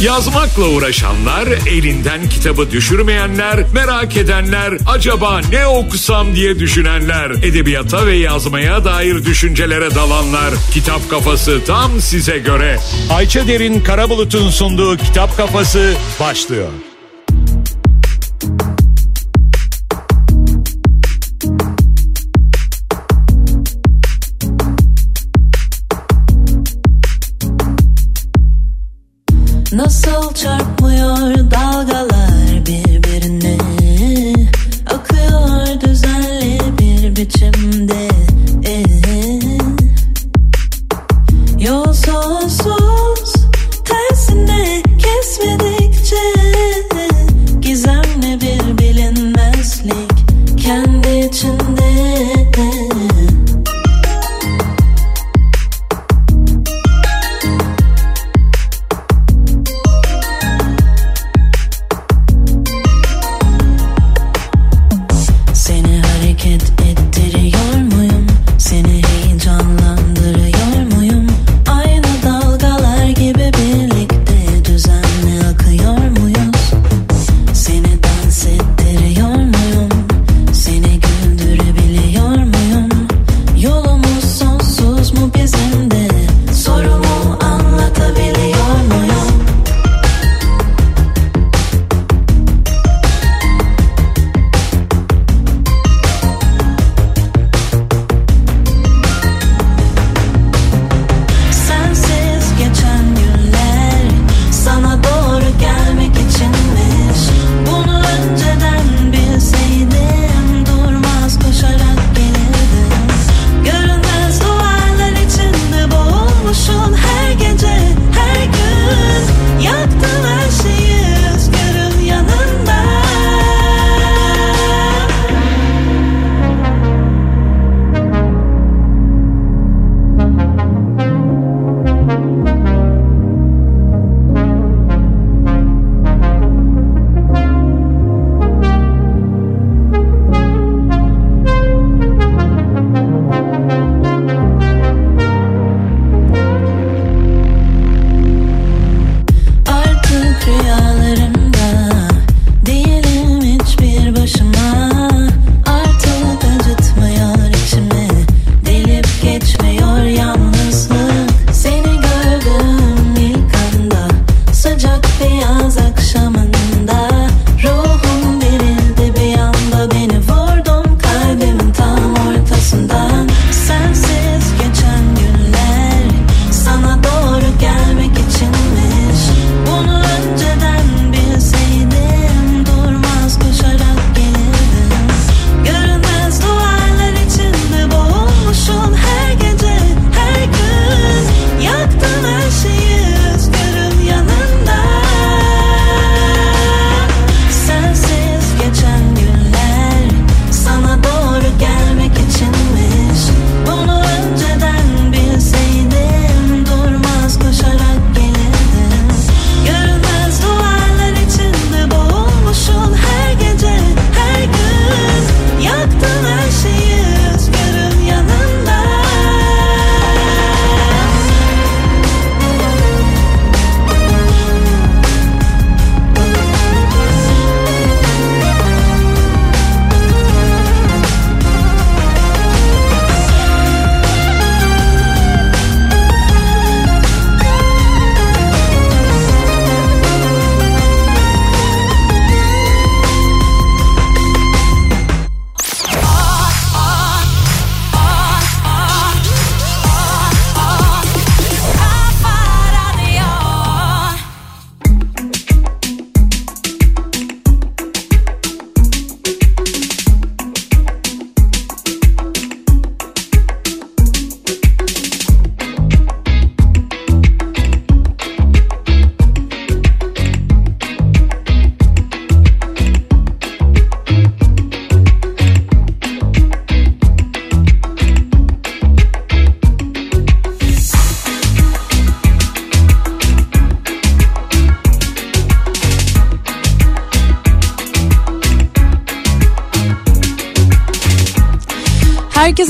Yazmakla uğraşanlar, elinden kitabı düşürmeyenler, merak edenler, acaba ne okusam diye düşünenler, edebiyata ve yazmaya dair düşüncelere dalanlar. Kitap Kafası tam size göre. Ayça Derin Karabulut'un sunduğu Kitap Kafası başlıyor.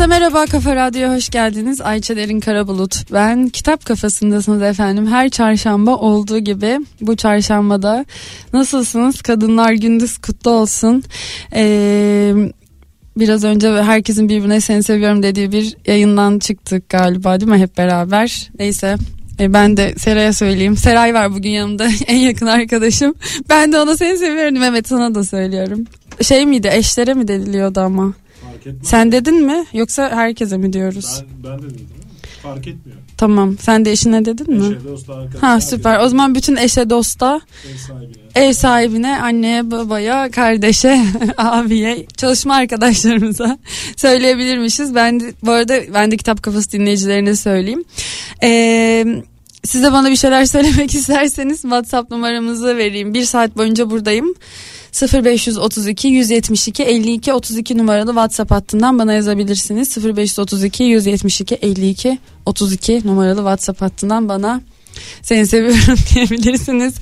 Herkese merhaba Kafa Radyo'ya hoş geldiniz. Ayça Derin Karabulut. Ben kitap kafasındasınız efendim. Her çarşamba olduğu gibi bu çarşambada nasılsınız? Kadınlar gündüz kutlu olsun. Ee, biraz önce herkesin birbirine seni seviyorum dediği bir yayından çıktık galiba değil mi hep beraber? Neyse e, ben de Seray'a söyleyeyim. Seray var bugün yanımda en yakın arkadaşım. Ben de ona seni seviyorum. Evet sana da söylüyorum. Şey miydi eşlere mi deniliyordu ama? Sen dedin mi yoksa herkese mi diyoruz? Ben, ben de dedim. Fark etmiyor. Tamam. Sen de eşine dedin mi? Eşe, dosta, arkadaşa. Ha süper. O zaman bütün eşe dosta, Ev sahibine. ev sahibine, anneye, babaya, kardeşe, abiye, çalışma arkadaşlarımıza söyleyebilirmişiz. Ben de, bu arada ben de kitap kafası dinleyicilerine söyleyeyim. Eee siz de bana bir şeyler söylemek isterseniz WhatsApp numaramızı vereyim. Bir saat boyunca buradayım. 0532 172 52 32 numaralı WhatsApp hattından bana yazabilirsiniz. 0532 172 52 32 numaralı WhatsApp hattından bana seni seviyorum diyebilirsiniz.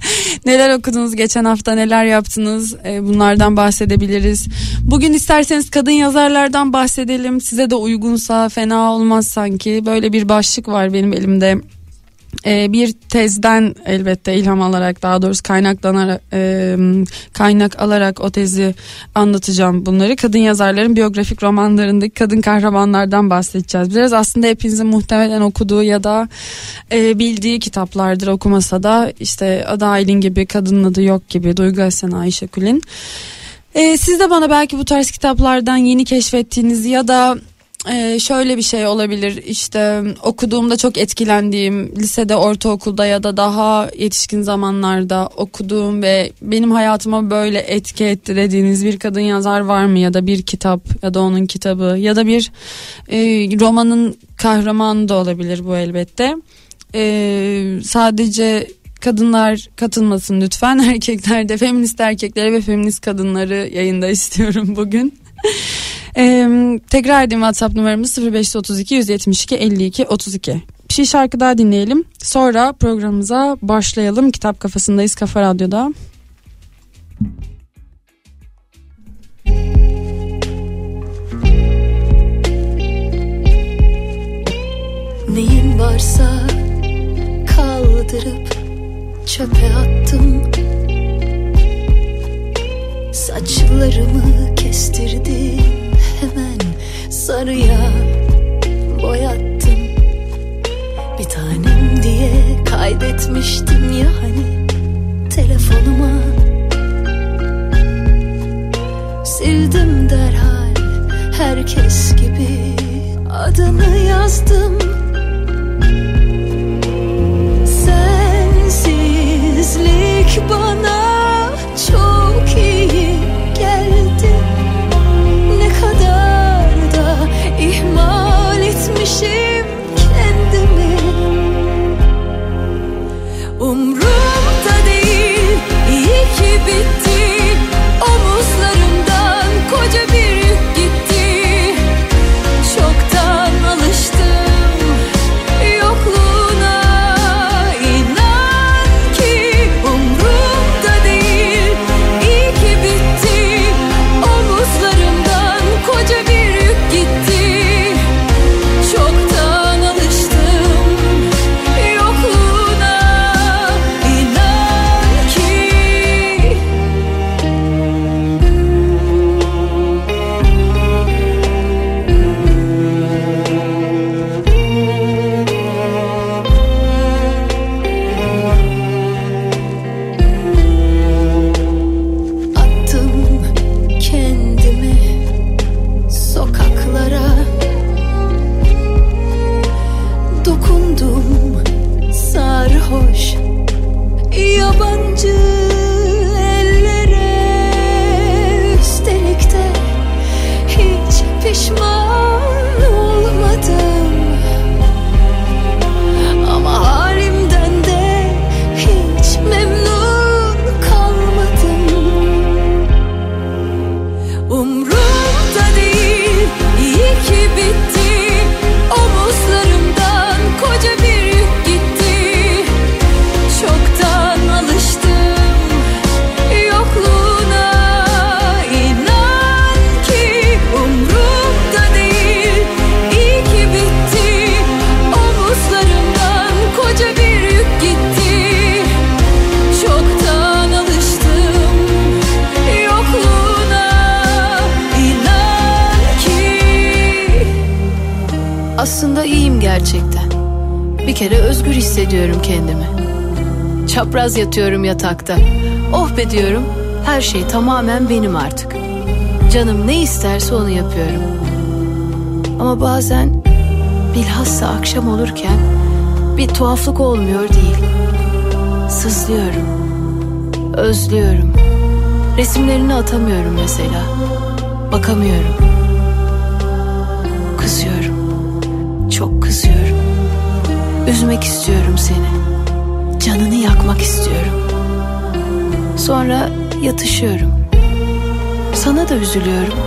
Neler okudunuz geçen hafta neler yaptınız Ee, bunlardan bahsedebiliriz. Bugün isterseniz kadın yazarlardan bahsedelim. Size de uygunsa fena olmaz sanki. Böyle bir başlık var benim elimde. Ee, bir tezden elbette ilham alarak daha doğrusu kaynaklanarak e, kaynak alarak o tezi anlatacağım bunları. Kadın yazarların biyografik romanlarındaki kadın kahramanlardan bahsedeceğiz. Biraz aslında hepinizin muhtemelen okuduğu ya da e, bildiği kitaplardır okumasa da işte Ada Aylin gibi Kadının Adı Yok gibi Duygu Esen Ayşe Kulin. E, siz de bana belki bu tarz kitaplardan yeni keşfettiğiniz ya da ee, şöyle bir şey olabilir. İşte okuduğumda çok etkilendiğim lisede ortaokulda ya da daha yetişkin zamanlarda okuduğum ve benim hayatıma böyle etki etti dediğiniz bir kadın yazar var mı? Ya da bir kitap ya da onun kitabı ya da bir e, romanın kahramanı da olabilir bu elbette. Ee, sadece kadınlar katılmasın lütfen. Erkekler de feminist erkeklere ve feminist kadınları yayında istiyorum bugün. Ee, tekrar edeyim WhatsApp numaramız 0532 172 52 32. Bir şey şarkı daha dinleyelim. Sonra programımıza başlayalım. Kitap kafasındayız Kafa Radyo'da. Neyin varsa kaldırıp çöpe attım Saçlarımı kestirdim sarıya boyattım. Bir tanem diye kaydetmiştim ya hani telefonuma. Sildim derhal herkes gibi adını yazdım hissediyorum kendimi. Çapraz yatıyorum yatakta. Oh be diyorum. Her şey tamamen benim artık. Canım ne isterse onu yapıyorum. Ama bazen bilhassa akşam olurken bir tuhaflık olmuyor değil. Sızlıyorum. Özlüyorum. Resimlerini atamıyorum mesela. Bakamıyorum. Üzmek istiyorum seni. Canını yakmak istiyorum. Sonra yatışıyorum. Sana da üzülüyorum.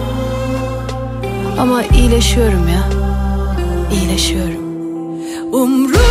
Ama iyileşiyorum ya. İyileşiyorum. Umrumda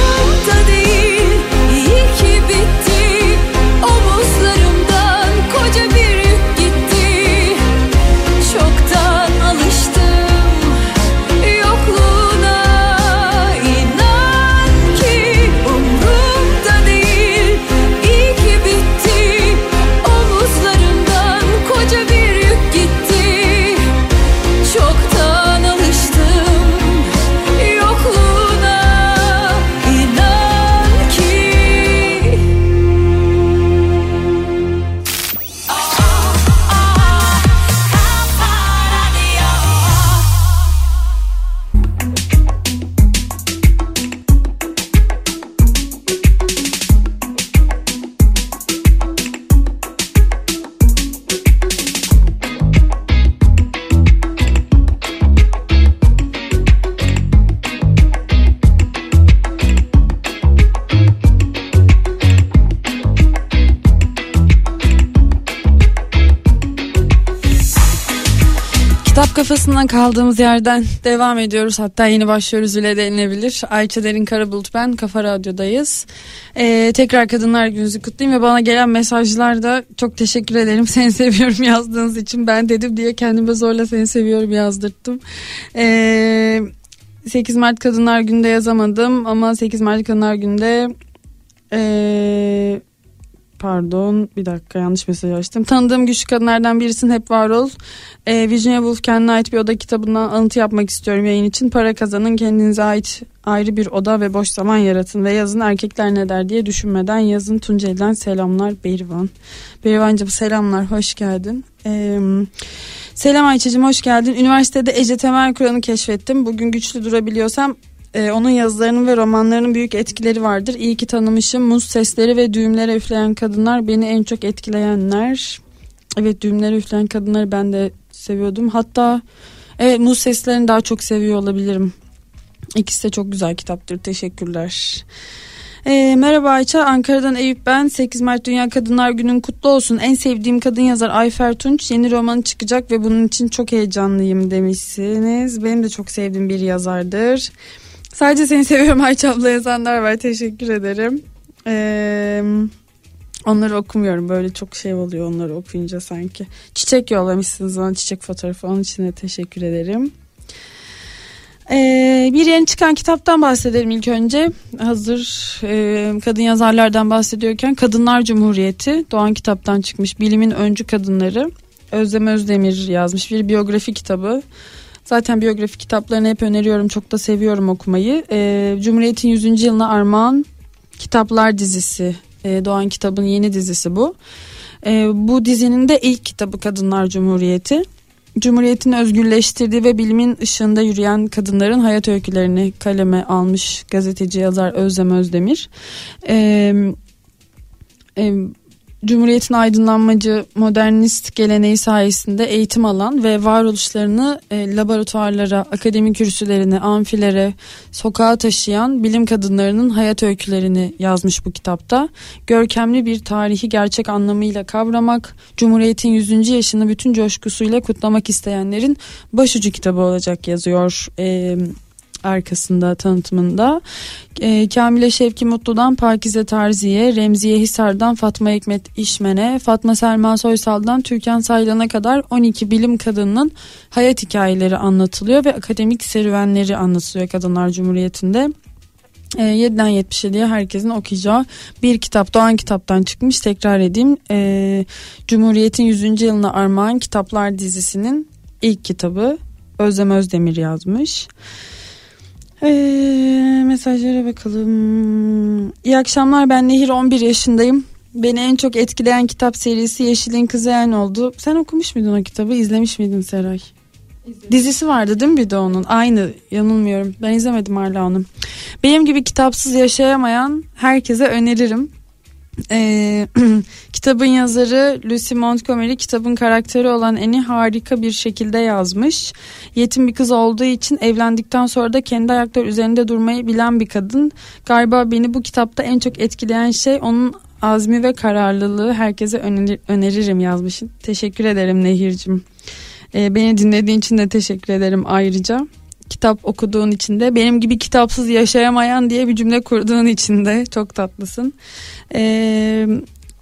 kafasından kaldığımız yerden devam ediyoruz. Hatta yeni başlıyoruz bile denilebilir. Ayça Derin Karabulut ben. Kafa Radyo'dayız. Ee, tekrar Kadınlar Günü'nüzü kutlayayım ve bana gelen mesajlarda çok teşekkür ederim. Seni seviyorum yazdığınız için. Ben dedim diye kendime zorla seni seviyorum yazdırttım. Ee, 8 Mart Kadınlar Günü'nde yazamadım ama 8 Mart Kadınlar Günü'nde ee, Pardon bir dakika yanlış mesaj açtım. Tanıdığım güçlü kadınlardan birisin hep var ol. Ee, Virginia Woolf kendine ait bir oda kitabından alıntı yapmak istiyorum yayın için. Para kazanın kendinize ait ayrı bir oda ve boş zaman yaratın ve yazın erkekler ne der diye düşünmeden yazın Tunceli'den selamlar Berivan. Berivancığım selamlar hoş geldin. Ee, selam Ayça'cığım hoş geldin. Üniversitede Ece Temel Kur'an'ı keşfettim. Bugün güçlü durabiliyorsam ee, onun yazılarının ve romanlarının büyük etkileri vardır. İyi ki tanımışım. Muz sesleri ve düğümlere üfleyen kadınlar beni en çok etkileyenler. Evet düğümlere üfleyen kadınları ben de seviyordum. Hatta evet muz seslerini daha çok seviyor olabilirim. İkisi de çok güzel kitaptır. Teşekkürler. Ee, merhaba Ayça, Ankara'dan Eyüp ben. 8 Mart Dünya Kadınlar Günün kutlu olsun. En sevdiğim kadın yazar Ayfer Tunç yeni romanı çıkacak ve bunun için çok heyecanlıyım demişsiniz. Benim de çok sevdiğim bir yazardır. Sadece seni seviyorum Ayça abla yazanlar var. Teşekkür ederim. Ee, onları okumuyorum. Böyle çok şey oluyor onları okuyunca sanki. Çiçek yollamışsınız bana çiçek fotoğrafı. Onun için de teşekkür ederim. Ee, bir yeni çıkan kitaptan bahsedelim ilk önce. Hazır e, kadın yazarlardan bahsediyorken Kadınlar Cumhuriyeti Doğan kitaptan çıkmış. Bilimin öncü kadınları. Özlem Özdemir yazmış bir biyografi kitabı. Zaten biyografi kitaplarını hep öneriyorum. Çok da seviyorum okumayı. Ee, Cumhuriyet'in 100. yılına armağan kitaplar dizisi. Ee, Doğan kitabın yeni dizisi bu. Ee, bu dizinin de ilk kitabı Kadınlar Cumhuriyeti. Cumhuriyet'in özgürleştirdiği ve bilimin ışığında yürüyen kadınların hayat öykülerini kaleme almış gazeteci yazar Özlem Özdemir. Ee, e, Cumhuriyet'in aydınlanmacı modernist geleneği sayesinde eğitim alan ve varoluşlarını e, laboratuvarlara, akademik kürsülerine, amfilere, sokağa taşıyan bilim kadınlarının hayat öykülerini yazmış bu kitapta. Görkemli bir tarihi gerçek anlamıyla kavramak, Cumhuriyet'in 100. yaşını bütün coşkusuyla kutlamak isteyenlerin başucu kitabı olacak yazıyor. E, arkasında tanıtımında. E, Kamile Şevki Mutlu'dan Pakize Terzi'ye, Remziye Hisar'dan Fatma Hikmet İşmen'e, Fatma Selma Soysal'dan Türkan Saylan'a kadar 12 bilim kadınının hayat hikayeleri anlatılıyor ve akademik serüvenleri anlatılıyor Kadınlar Cumhuriyeti'nde. E, 7'den 77'ye herkesin okuyacağı bir kitap Doğan kitaptan çıkmış tekrar edeyim e, Cumhuriyet'in 100. yılına armağan kitaplar dizisinin ilk kitabı Özlem Özdemir yazmış. Ee, mesajlara bakalım. İyi akşamlar ben Nehir 11 yaşındayım. Beni en çok etkileyen kitap serisi Yeşil'in Kızı Yen oldu. Sen okumuş muydun o kitabı? İzlemiş miydin Seray? Dizisi vardı değil mi bir de onun? Aynı yanılmıyorum. Ben izlemedim hala onu. Benim gibi kitapsız yaşayamayan herkese öneririm. Ee, kitabın yazarı Lucy Montgomery kitabın karakteri olan Annie harika bir şekilde yazmış. Yetim bir kız olduğu için evlendikten sonra da kendi ayakları üzerinde durmayı bilen bir kadın. Galiba beni bu kitapta en çok etkileyen şey onun azmi ve kararlılığı herkese önerir, öneririm yazmışım. Teşekkür ederim Nehir'cim. Ee, beni dinlediğin için de teşekkür ederim ayrıca. Kitap okuduğun için de benim gibi kitapsız yaşayamayan diye bir cümle kurduğun için de çok tatlısın. Ee,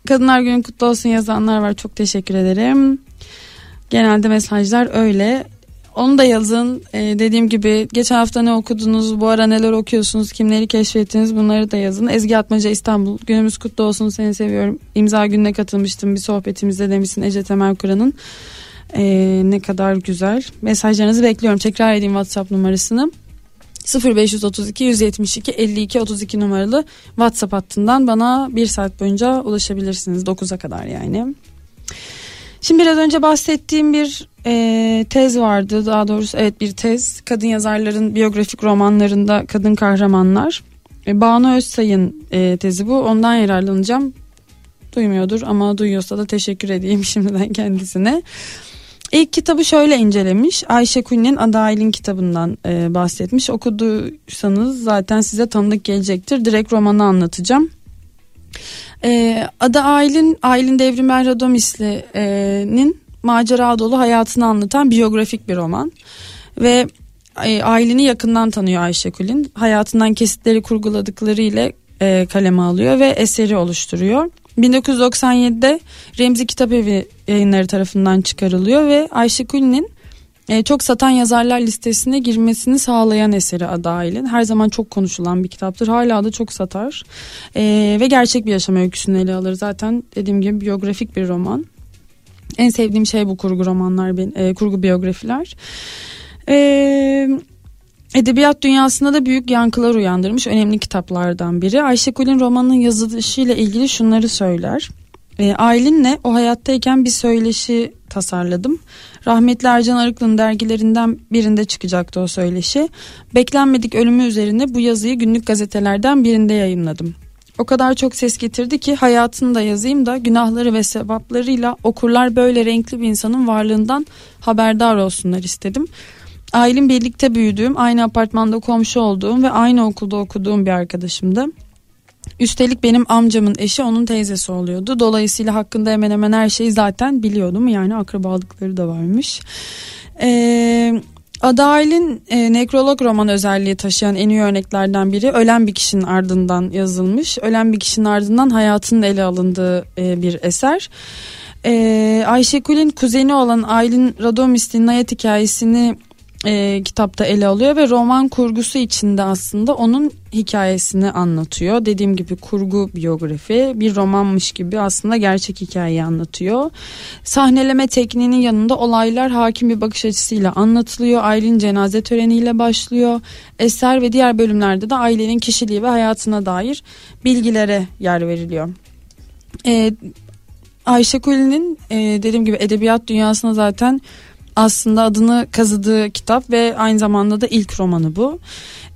Kadınlar Günü kutlu olsun yazanlar var çok teşekkür ederim. Genelde mesajlar öyle. Onu da yazın. Ee, dediğim gibi geçen hafta ne okudunuz, bu ara neler okuyorsunuz, kimleri keşfettiniz bunları da yazın. Ezgi Atmaca İstanbul. Günümüz kutlu olsun seni seviyorum. İmza gününe katılmıştım bir sohbetimizde demişsin Ece Temel Kur'an'ın. Ee, ne kadar güzel. Mesajlarınızı bekliyorum. Tekrar edeyim WhatsApp numarasını. 0532 172 52 32 numaralı WhatsApp hattından bana bir saat boyunca ulaşabilirsiniz 9'a kadar yani. Şimdi biraz önce bahsettiğim bir e, tez vardı daha doğrusu evet bir tez kadın yazarların biyografik romanlarında kadın kahramanlar. E, Banu Özsay'ın e, tezi bu ondan yararlanacağım. Duymuyordur ama duyuyorsa da teşekkür edeyim şimdiden kendisine. İlk kitabı şöyle incelemiş. Ayşe Kulli'nin Adail'in kitabından e, bahsetmiş. Okuduysanız zaten size tanıdık gelecektir. Direkt romanı anlatacağım. E, Ada Aylin, Aylin Devrimel Radomisli'nin macera dolu hayatını anlatan biyografik bir roman. Ve e, Aylin'i yakından tanıyor Ayşe Kulin. Hayatından kesitleri kurguladıkları ile e, kaleme alıyor ve eseri oluşturuyor. 1997'de Remzi Kitapevi yayınları tarafından çıkarılıyor ve Ayşe Kulli'nin e, çok satan yazarlar listesine girmesini sağlayan eseri Adail'in. Her zaman çok konuşulan bir kitaptır. Hala da çok satar. E, ve gerçek bir yaşam öyküsünü ele alır. Zaten dediğim gibi biyografik bir roman. En sevdiğim şey bu kurgu romanlar, e, kurgu biyografiler. Eee Edebiyat dünyasında da büyük yankılar uyandırmış önemli kitaplardan biri. Ayşe Kulin romanın yazılışıyla ilgili şunları söyler. E, Aylin'le o hayattayken bir söyleşi tasarladım. Rahmetli Ercan Arıklı'nın dergilerinden birinde çıkacaktı o söyleşi. Beklenmedik ölümü üzerine bu yazıyı günlük gazetelerden birinde yayınladım. O kadar çok ses getirdi ki hayatını da yazayım da günahları ve sevaplarıyla okurlar böyle renkli bir insanın varlığından haberdar olsunlar istedim. Aylin birlikte büyüdüğüm, aynı apartmanda komşu olduğum ve aynı okulda okuduğum bir arkadaşımdı. Üstelik benim amcamın eşi onun teyzesi oluyordu. Dolayısıyla hakkında hemen hemen her şeyi zaten biliyordum. Yani akrabalıkları da varmış. Ee, Adail'in e, nekrolog roman özelliği taşıyan en iyi örneklerden biri ölen bir kişinin ardından yazılmış. Ölen bir kişinin ardından hayatının ele alındığı e, bir eser. E, Ayşegül'ün kuzeni olan Aylin Radomis'in hayat hikayesini e, kitapta ele alıyor ve roman kurgusu içinde aslında onun hikayesini anlatıyor. Dediğim gibi kurgu biyografi bir romanmış gibi aslında gerçek hikayeyi anlatıyor. Sahneleme tekniğinin yanında olaylar hakim bir bakış açısıyla anlatılıyor. Aylin cenaze töreniyle başlıyor. Eser ve diğer bölümlerde de ailenin kişiliği ve hayatına dair bilgilere yer veriliyor. Ee, Ayşe Kuli'nin e, dediğim gibi edebiyat dünyasına zaten aslında adını kazıdığı kitap ve aynı zamanda da ilk romanı bu.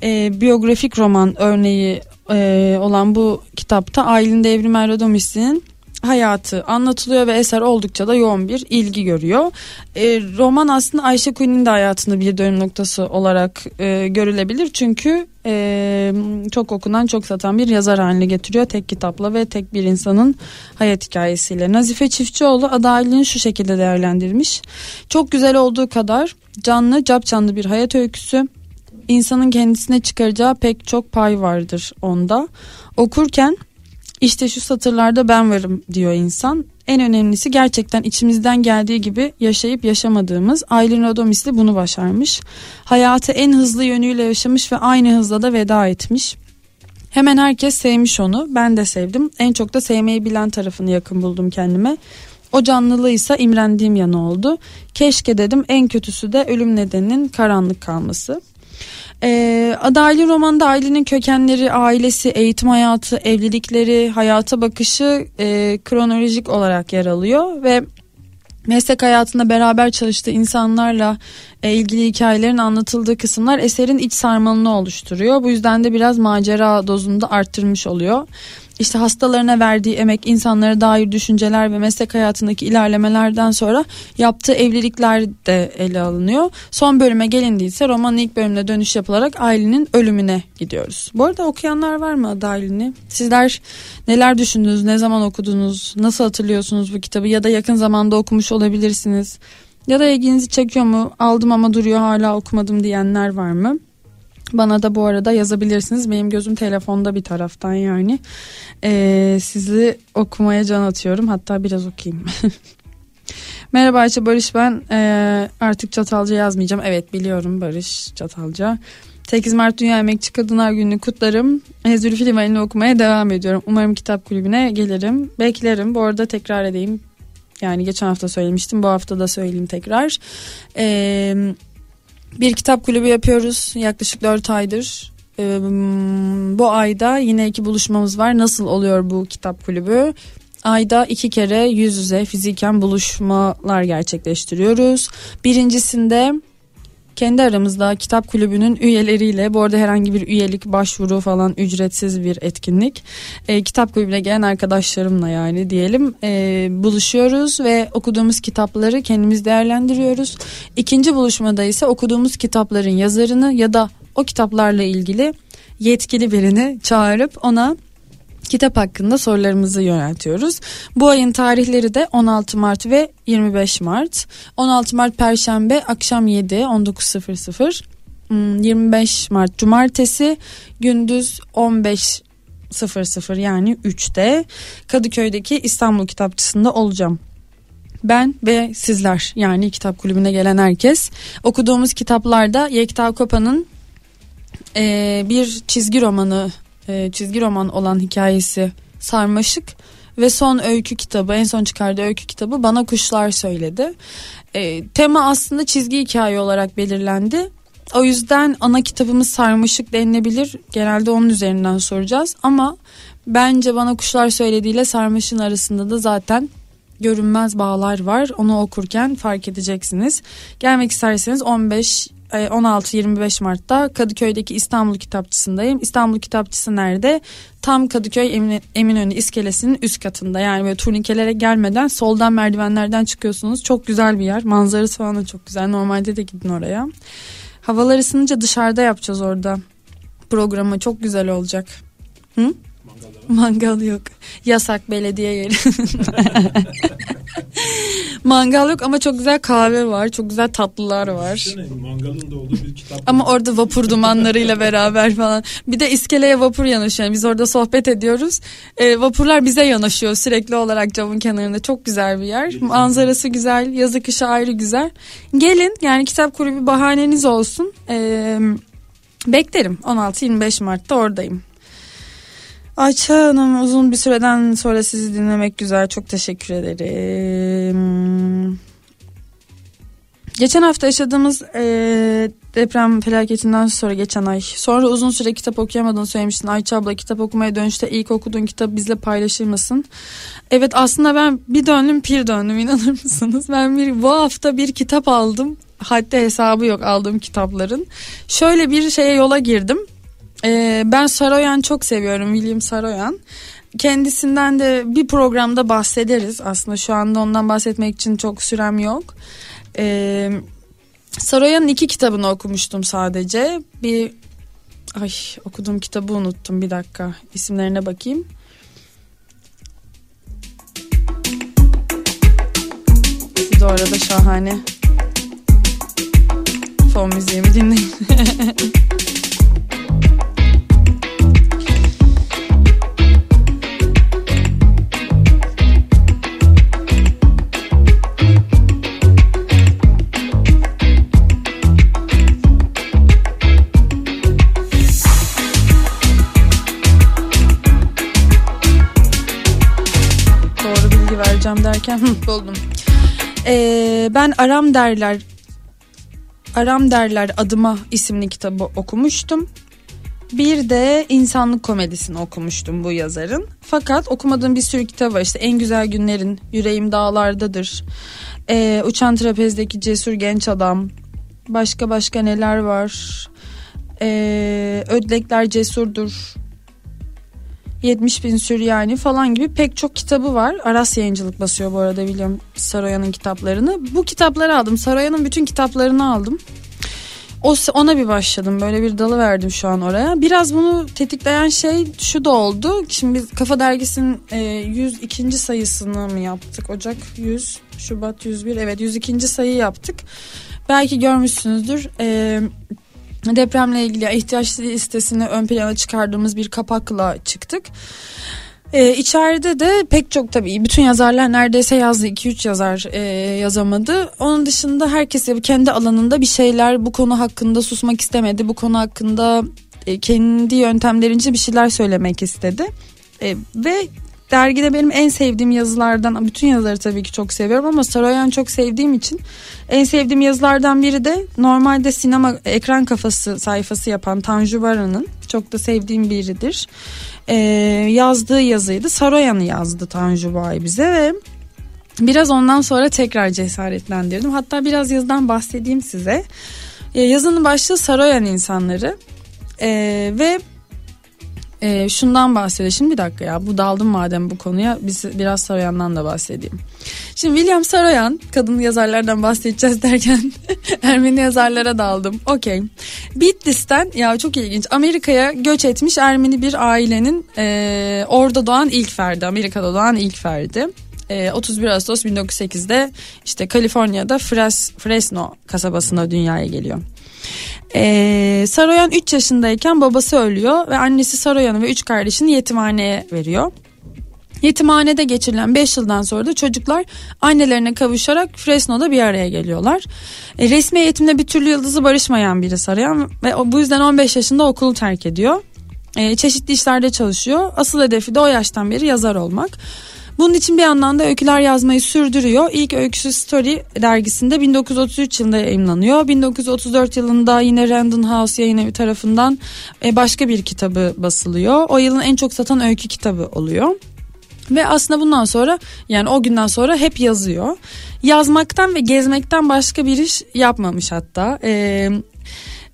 E, biyografik roman örneği e, olan bu kitapta Aylin Devrim Erdomis'in hayatı anlatılıyor ve eser oldukça da yoğun bir ilgi görüyor. E, roman aslında Ayşe Kunin'in de hayatında bir dönüm noktası olarak e, görülebilir. Çünkü e, çok okunan çok satan bir yazar haline getiriyor tek kitapla ve tek bir insanın hayat hikayesiyle. Nazife Çiftçioğlu adalini şu şekilde değerlendirmiş. Çok güzel olduğu kadar canlı cap bir hayat öyküsü. İnsanın kendisine çıkaracağı pek çok pay vardır onda. Okurken işte şu satırlarda ben varım diyor insan. En önemlisi gerçekten içimizden geldiği gibi yaşayıp yaşamadığımız Aylin Radomisli bunu başarmış. Hayatı en hızlı yönüyle yaşamış ve aynı hızla da veda etmiş. Hemen herkes sevmiş onu. Ben de sevdim. En çok da sevmeyi bilen tarafını yakın buldum kendime. O canlılığı ise imrendiğim yanı oldu. Keşke dedim en kötüsü de ölüm nedeninin karanlık kalması. Ee, Ada Aylin romanında ailenin kökenleri, ailesi, eğitim hayatı, evlilikleri, hayata bakışı e, kronolojik olarak yer alıyor ve meslek hayatında beraber çalıştığı insanlarla e, ilgili hikayelerin anlatıldığı kısımlar eserin iç sarmalını oluşturuyor. Bu yüzden de biraz macera dozunu da arttırmış oluyor. İşte hastalarına verdiği emek, insanlara dair düşünceler ve meslek hayatındaki ilerlemelerden sonra yaptığı evlilikler de ele alınıyor. Son bölüme gelindiyse romanın ilk bölümüne dönüş yapılarak ailenin ölümüne gidiyoruz. Bu arada okuyanlar var mı Ada Aylin'i? Sizler neler düşündünüz, ne zaman okudunuz, nasıl hatırlıyorsunuz bu kitabı ya da yakın zamanda okumuş olabilirsiniz? Ya da ilginizi çekiyor mu? Aldım ama duruyor hala okumadım diyenler var mı? Bana da bu arada yazabilirsiniz. Benim gözüm telefonda bir taraftan yani. Ee, sizi okumaya can atıyorum. Hatta biraz okuyayım. Merhaba Ayça Barış ben. Ee, artık Çatalca yazmayacağım. Evet biliyorum Barış Çatalca. 8 Mart Dünya Emekçi Kadınlar Günü'nü kutlarım. E, Zülfü Livanı'nı okumaya devam ediyorum. Umarım kitap kulübüne gelirim. Beklerim. Bu arada tekrar edeyim. Yani geçen hafta söylemiştim. Bu hafta da söyleyeyim tekrar. Eee bir kitap kulübü yapıyoruz yaklaşık 4 aydır. Ee, bu ayda yine iki buluşmamız var. Nasıl oluyor bu kitap kulübü? Ayda iki kere yüz yüze fiziken buluşmalar gerçekleştiriyoruz. Birincisinde kendi aramızda kitap kulübünün üyeleriyle bu arada herhangi bir üyelik başvuru falan ücretsiz bir etkinlik e, kitap kulübüne gelen arkadaşlarımla yani diyelim e, buluşuyoruz ve okuduğumuz kitapları kendimiz değerlendiriyoruz. İkinci buluşmada ise okuduğumuz kitapların yazarını ya da o kitaplarla ilgili yetkili birini çağırıp ona kitap hakkında sorularımızı yöneltiyoruz. Bu ayın tarihleri de 16 Mart ve 25 Mart. 16 Mart Perşembe akşam 7 19.00. Hmm, 25 Mart Cumartesi gündüz 15.00 yani 3'te Kadıköy'deki İstanbul Kitapçısı'nda olacağım. Ben ve sizler yani kitap kulübüne gelen herkes okuduğumuz kitaplarda Yekta Kopa'nın e, bir çizgi romanı e, çizgi roman olan hikayesi Sarmaşık ve son öykü kitabı en son çıkardığı öykü kitabı Bana Kuşlar Söyledi. E, tema aslında çizgi hikaye olarak belirlendi. O yüzden ana kitabımız Sarmaşık denilebilir. Genelde onun üzerinden soracağız ama bence Bana Kuşlar Söylediğiyle Sarmaşık'ın arasında da zaten görünmez bağlar var. Onu okurken fark edeceksiniz. Gelmek isterseniz 15 16-25 Mart'ta Kadıköy'deki İstanbul Kitapçısı'ndayım. İstanbul Kitapçısı nerede? Tam Kadıköy Emin, Eminönü iskelesinin üst katında. Yani böyle turnikelere gelmeden soldan merdivenlerden çıkıyorsunuz. Çok güzel bir yer. Manzarası falan da çok güzel. Normalde de gidin oraya. Havalar ısınınca dışarıda yapacağız orada. Programı çok güzel olacak. Hı? Mangal yok. Yasak belediye yeri. Mangal yok ama çok güzel kahve var. Çok güzel tatlılar var. Düşünsene, mangalın da olduğu bir kitap. Ama orada vapur dumanlarıyla beraber falan. Bir de iskeleye vapur yanaşıyor. Yani biz orada sohbet ediyoruz. E, vapurlar bize yanaşıyor sürekli olarak camın kenarında. Çok güzel bir yer. Manzarası güzel. Yazı kışı ayrı güzel. Gelin yani kitap kulübü bahaneniz olsun. E, beklerim. 16-25 Mart'ta oradayım. Ayça Hanım uzun bir süreden sonra sizi dinlemek güzel. Çok teşekkür ederim. Geçen hafta yaşadığımız e, deprem felaketinden sonra geçen ay sonra uzun süre kitap okuyamadığını söylemiştin. Ayça abla kitap okumaya dönüşte ilk okuduğun kitabı bizle paylaşır mısın? Evet aslında ben bir döndüm pir döndüm inanır mısınız? Ben bir bu hafta bir kitap aldım. Hatta hesabı yok aldığım kitapların. Şöyle bir şeye yola girdim. Ee, ben Saroyan çok seviyorum William Saroyan. Kendisinden de bir programda bahsederiz. Aslında şu anda ondan bahsetmek için çok sürem yok. Ee, Saroyan'ın iki kitabını okumuştum sadece. Bir ay okuduğum kitabı unuttum bir dakika. İsimlerine bakayım. De arada şahane fon müziğimi dinleyin. vereceğim derken buldum. Ee, ben aram derler Aram Derler Adıma isimli kitabı okumuştum. Bir de insanlık komedisini okumuştum bu yazarın. Fakat okumadığım bir sürü kitap var. İşte En Güzel Günlerin, Yüreğim Dağlardadır. Ee, Uçan Trapezdeki Cesur Genç Adam. Başka başka neler var. Ee, Ödlekler Cesurdur. 70 bin Süryani falan gibi pek çok kitabı var. Aras Yayıncılık basıyor bu arada William Saroyan'ın kitaplarını. Bu kitapları aldım. Saroyan'ın bütün kitaplarını aldım. O ona bir başladım. Böyle bir dalı verdim şu an oraya. Biraz bunu tetikleyen şey şu da oldu. Şimdi biz Kafa Dergisi'nin e, 102. sayısını mı yaptık? Ocak 100, Şubat 101. Evet 102. sayı yaptık. Belki görmüşsünüzdür. E, depremle ilgili ihtiyaç listesini ön plana çıkardığımız bir kapakla çıktık. Ee, içeride de pek çok tabii bütün yazarlar neredeyse yazdı 2-3 yazar e, yazamadı. Onun dışında herkes kendi alanında bir şeyler bu konu hakkında susmak istemedi. Bu konu hakkında e, kendi yöntemlerince bir şeyler söylemek istedi. E, ve dergide benim en sevdiğim yazılardan bütün yazıları tabii ki çok seviyorum ama Saroyan çok sevdiğim için en sevdiğim yazılardan biri de normalde sinema ekran kafası sayfası yapan Tanju Baran'ın çok da sevdiğim biridir. Ee, yazdığı yazıydı. Saroyan'ı yazdı Tanju Bay bize ve biraz ondan sonra tekrar cesaretlendirdim. Hatta biraz yazıdan bahsedeyim size. Ee, yazının başlığı Saroyan insanları. Ee, ve e, şundan bahsediyor. Bir dakika ya bu daldım madem bu konuya biz biraz Saroyan'dan da bahsedeyim. Şimdi William Saroyan kadın yazarlardan bahsedeceğiz derken Ermeni yazarlara daldım. Okey. Bitlis'ten ya çok ilginç Amerika'ya göç etmiş Ermeni bir ailenin e, orada doğan ilk ferdi. Amerika'da doğan ilk ferdi. 31 Ağustos 1908'de işte Kaliforniya'da Fres, Fresno kasabasına dünyaya geliyor. Ee, Saroyan 3 yaşındayken babası ölüyor ve annesi Saroyan'ı ve 3 kardeşini yetimhaneye veriyor. Yetimhanede geçirilen 5 yıldan sonra da çocuklar annelerine kavuşarak Fresno'da bir araya geliyorlar. E, resmi eğitimde bir türlü yıldızı barışmayan biri Saroyan ve bu yüzden 15 yaşında okulu terk ediyor. E, çeşitli işlerde çalışıyor. Asıl hedefi de o yaştan beri yazar olmak. Bunun için bir yandan da öyküler yazmayı sürdürüyor. İlk öyküsü Story dergisinde 1933 yılında yayınlanıyor. 1934 yılında yine Random House yayın evi tarafından e, başka bir kitabı basılıyor. O yılın en çok satan öykü kitabı oluyor. Ve aslında bundan sonra yani o günden sonra hep yazıyor. Yazmaktan ve gezmekten başka bir iş yapmamış hatta. Ee,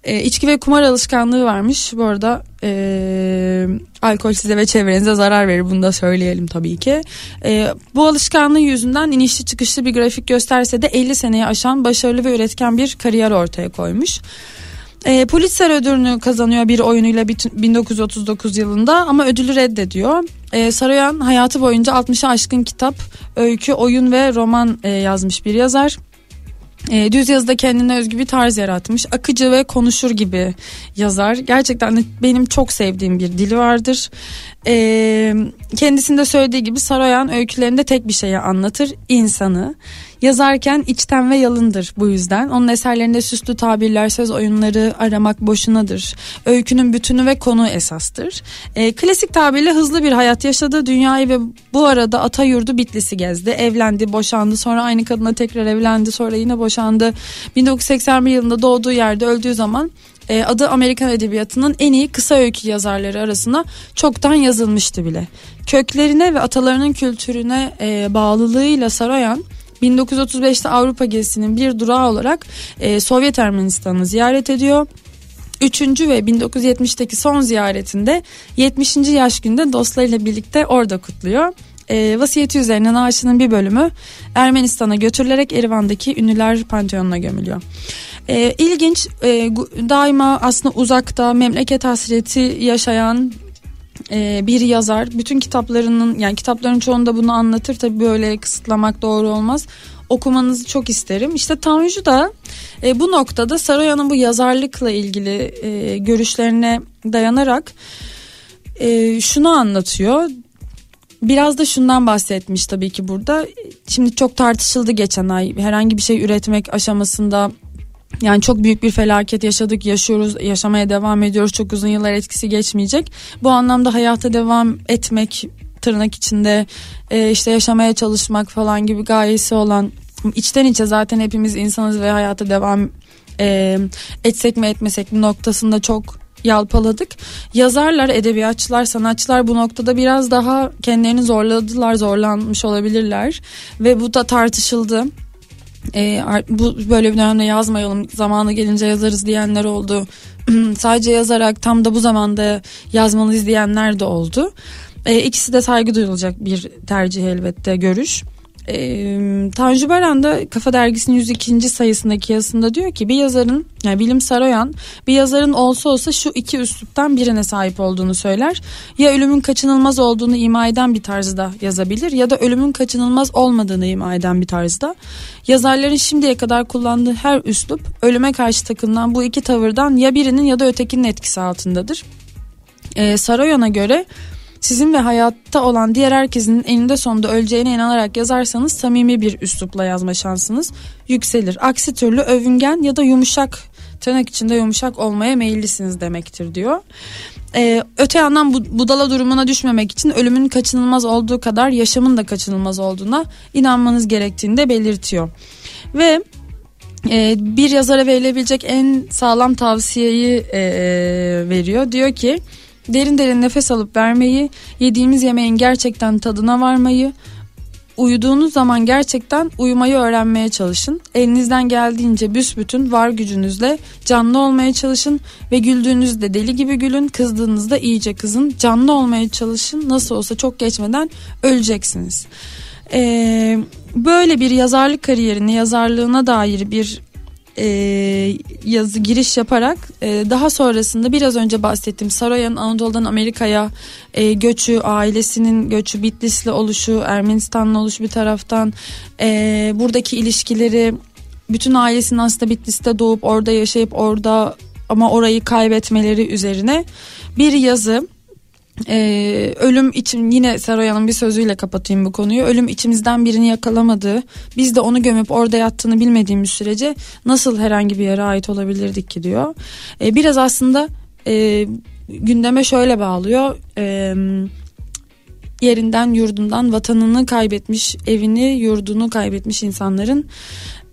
e, içki ve kumar alışkanlığı varmış. Bu arada e, alkol size ve çevrenize zarar verir. Bunu da söyleyelim tabii ki. E, bu alışkanlığı yüzünden inişli çıkışlı bir grafik gösterse de 50 seneyi aşan başarılı ve üretken bir kariyer ortaya koymuş. E, Pulitzer ödülünü kazanıyor bir oyunuyla 1939 yılında ama ödülü reddediyor. E, Saroyan hayatı boyunca 60'a aşkın kitap, öykü, oyun ve roman e, yazmış bir yazar. E, düz yazıda kendine özgü bir tarz yaratmış. Akıcı ve konuşur gibi yazar. Gerçekten benim çok sevdiğim bir dili vardır. E, kendisinde söylediği gibi Saroyan öykülerinde tek bir şeyi anlatır. insanı. Yazarken içten ve yalındır bu yüzden. Onun eserlerinde süslü tabirler, söz oyunları aramak boşunadır. Öykünün bütünü ve konu esastır. E, klasik tabirle hızlı bir hayat yaşadı. Dünyayı ve bu arada ata yurdu Bitlis'i gezdi. Evlendi, boşandı. Sonra aynı kadına tekrar evlendi. Sonra yine boşandı. 1981 yılında doğduğu yerde öldüğü zaman e, adı Amerikan Edebiyatı'nın en iyi kısa öykü yazarları arasına çoktan yazılmıştı bile. Köklerine ve atalarının kültürüne e, bağlılığıyla Saroyan 1935'te Avrupa gezisinin bir durağı olarak e, Sovyet Ermenistan'ı ziyaret ediyor. Üçüncü ve 1970'teki son ziyaretinde 70. yaş günde dostlarıyla birlikte orada kutluyor. E, vasiyeti üzerine naaşının bir bölümü Ermenistan'a götürülerek Erivan'daki ünlüler panteonuna gömülüyor. E, ilginç e, daima aslında uzakta memleket hasreti yaşayan e, bir yazar bütün kitaplarının yani kitapların çoğunda bunu anlatır tabi böyle kısıtlamak doğru olmaz okumanızı çok isterim. İşte Tanju da e, bu noktada Saroyan'ın bu yazarlıkla ilgili e, görüşlerine dayanarak e, şunu anlatıyor. Biraz da şundan bahsetmiş tabii ki burada. Şimdi çok tartışıldı geçen ay. Herhangi bir şey üretmek aşamasında yani çok büyük bir felaket yaşadık, yaşıyoruz, yaşamaya devam ediyoruz. Çok uzun yıllar etkisi geçmeyecek. Bu anlamda hayata devam etmek tırnak içinde e, işte yaşamaya çalışmak falan gibi gayesi olan içten içe zaten hepimiz insanız ve hayata devam e, etsek mi etmesek mi noktasında çok yalpaladık. Yazarlar, edebiyatçılar, sanatçılar bu noktada biraz daha kendilerini zorladılar, zorlanmış olabilirler ve bu da tartışıldı. E, bu böyle bir dönemde yazmayalım zamanı gelince yazarız diyenler oldu. Sadece yazarak tam da bu zamanda yazmalıyız diyenler de oldu. E, ikisi de saygı duyulacak bir tercih elbette görüş. E, Tanju Baran da Kafa Dergisi'nin 102. sayısındaki yazısında diyor ki bir yazarın yani Bilim Saroyan bir yazarın olsa olsa şu iki üsluptan birine sahip olduğunu söyler. Ya ölümün kaçınılmaz olduğunu ima eden bir tarzda yazabilir ya da ölümün kaçınılmaz olmadığını ima eden bir tarzda. Yazarların şimdiye kadar kullandığı her üslup ölüme karşı takılan bu iki tavırdan ya birinin ya da ötekinin etkisi altındadır. Ee, Saroyan'a göre sizin ve hayatta olan diğer herkesin eninde sonunda öleceğine inanarak yazarsanız samimi bir üslupla yazma şansınız yükselir. Aksi türlü övüngen ya da yumuşak tırnak içinde yumuşak olmaya meyillisiniz demektir diyor. Ee, öte yandan bu, budala durumuna düşmemek için ölümün kaçınılmaz olduğu kadar yaşamın da kaçınılmaz olduğuna inanmanız gerektiğini de belirtiyor. Ve e, bir yazara verilebilecek en sağlam tavsiyeyi e, veriyor. Diyor ki derin derin nefes alıp vermeyi, yediğimiz yemeğin gerçekten tadına varmayı, uyuduğunuz zaman gerçekten uyumayı öğrenmeye çalışın. Elinizden geldiğince büsbütün var gücünüzle canlı olmaya çalışın ve güldüğünüzde deli gibi gülün, kızdığınızda iyice kızın. Canlı olmaya çalışın. Nasıl olsa çok geçmeden öleceksiniz. Ee, böyle bir yazarlık kariyerini, yazarlığına dair bir e, yazı giriş yaparak e, daha sonrasında biraz önce bahsettiğim Saroya'nın Anadolu'dan Amerika'ya e, göçü, ailesinin göçü, Bitlisli oluşu, Ermenistanlı oluşu bir taraftan e, buradaki ilişkileri bütün ailesinin aslında Bitlis'te doğup orada yaşayıp orada ama orayı kaybetmeleri üzerine bir yazı ee, ölüm için yine Saroyan'ın bir sözüyle kapatayım bu konuyu. Ölüm içimizden birini yakalamadığı, biz de onu gömüp orada yattığını bilmediğimiz sürece nasıl herhangi bir yere ait olabilirdik ki diyor. Ee, biraz aslında e, gündeme şöyle bağlıyor. Ee, yerinden, yurdundan, vatanını kaybetmiş, evini, yurdunu kaybetmiş insanların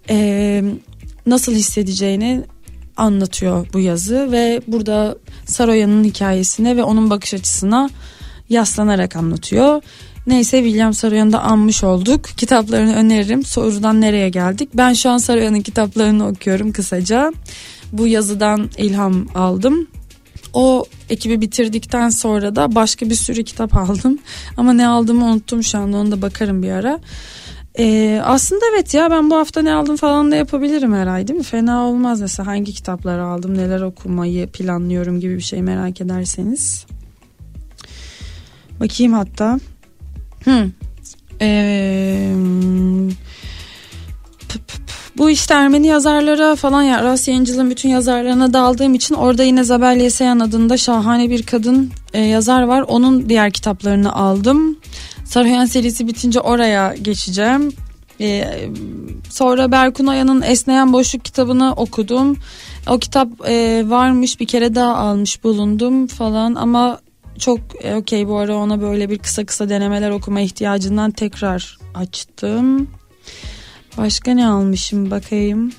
e, nasıl hissedeceğini anlatıyor bu yazı ve burada Saroyan'ın hikayesine ve onun bakış açısına yaslanarak anlatıyor. Neyse William Saroyan'ı da anmış olduk. Kitaplarını öneririm. Sorudan nereye geldik? Ben şu an Saroyan'ın kitaplarını okuyorum kısaca. Bu yazıdan ilham aldım. O ekibi bitirdikten sonra da başka bir sürü kitap aldım. Ama ne aldığımı unuttum şu anda onu da bakarım bir ara. Ee, aslında evet ya ben bu hafta ne aldım falan da yapabilirim her ay değil mi? Fena olmaz mesela hangi kitapları aldım neler okumayı planlıyorum gibi bir şey merak ederseniz. Bakayım hatta. Hı. Ee, bu işte Ermeni yazarlara falan ya Ras Yayıncılığın bütün yazarlarına daldığım için orada yine Zabel Yeseyan adında şahane bir kadın e, yazar var. Onun diğer kitaplarını aldım. Sarıyan serisi bitince oraya geçeceğim. Ee, sonra Berkun Aya'nın Esneyen Boşluk kitabını okudum. O kitap e, varmış bir kere daha almış bulundum falan ama çok e, okey bu ara ona böyle bir kısa kısa denemeler okuma ihtiyacından tekrar açtım. Başka ne almışım bakayım.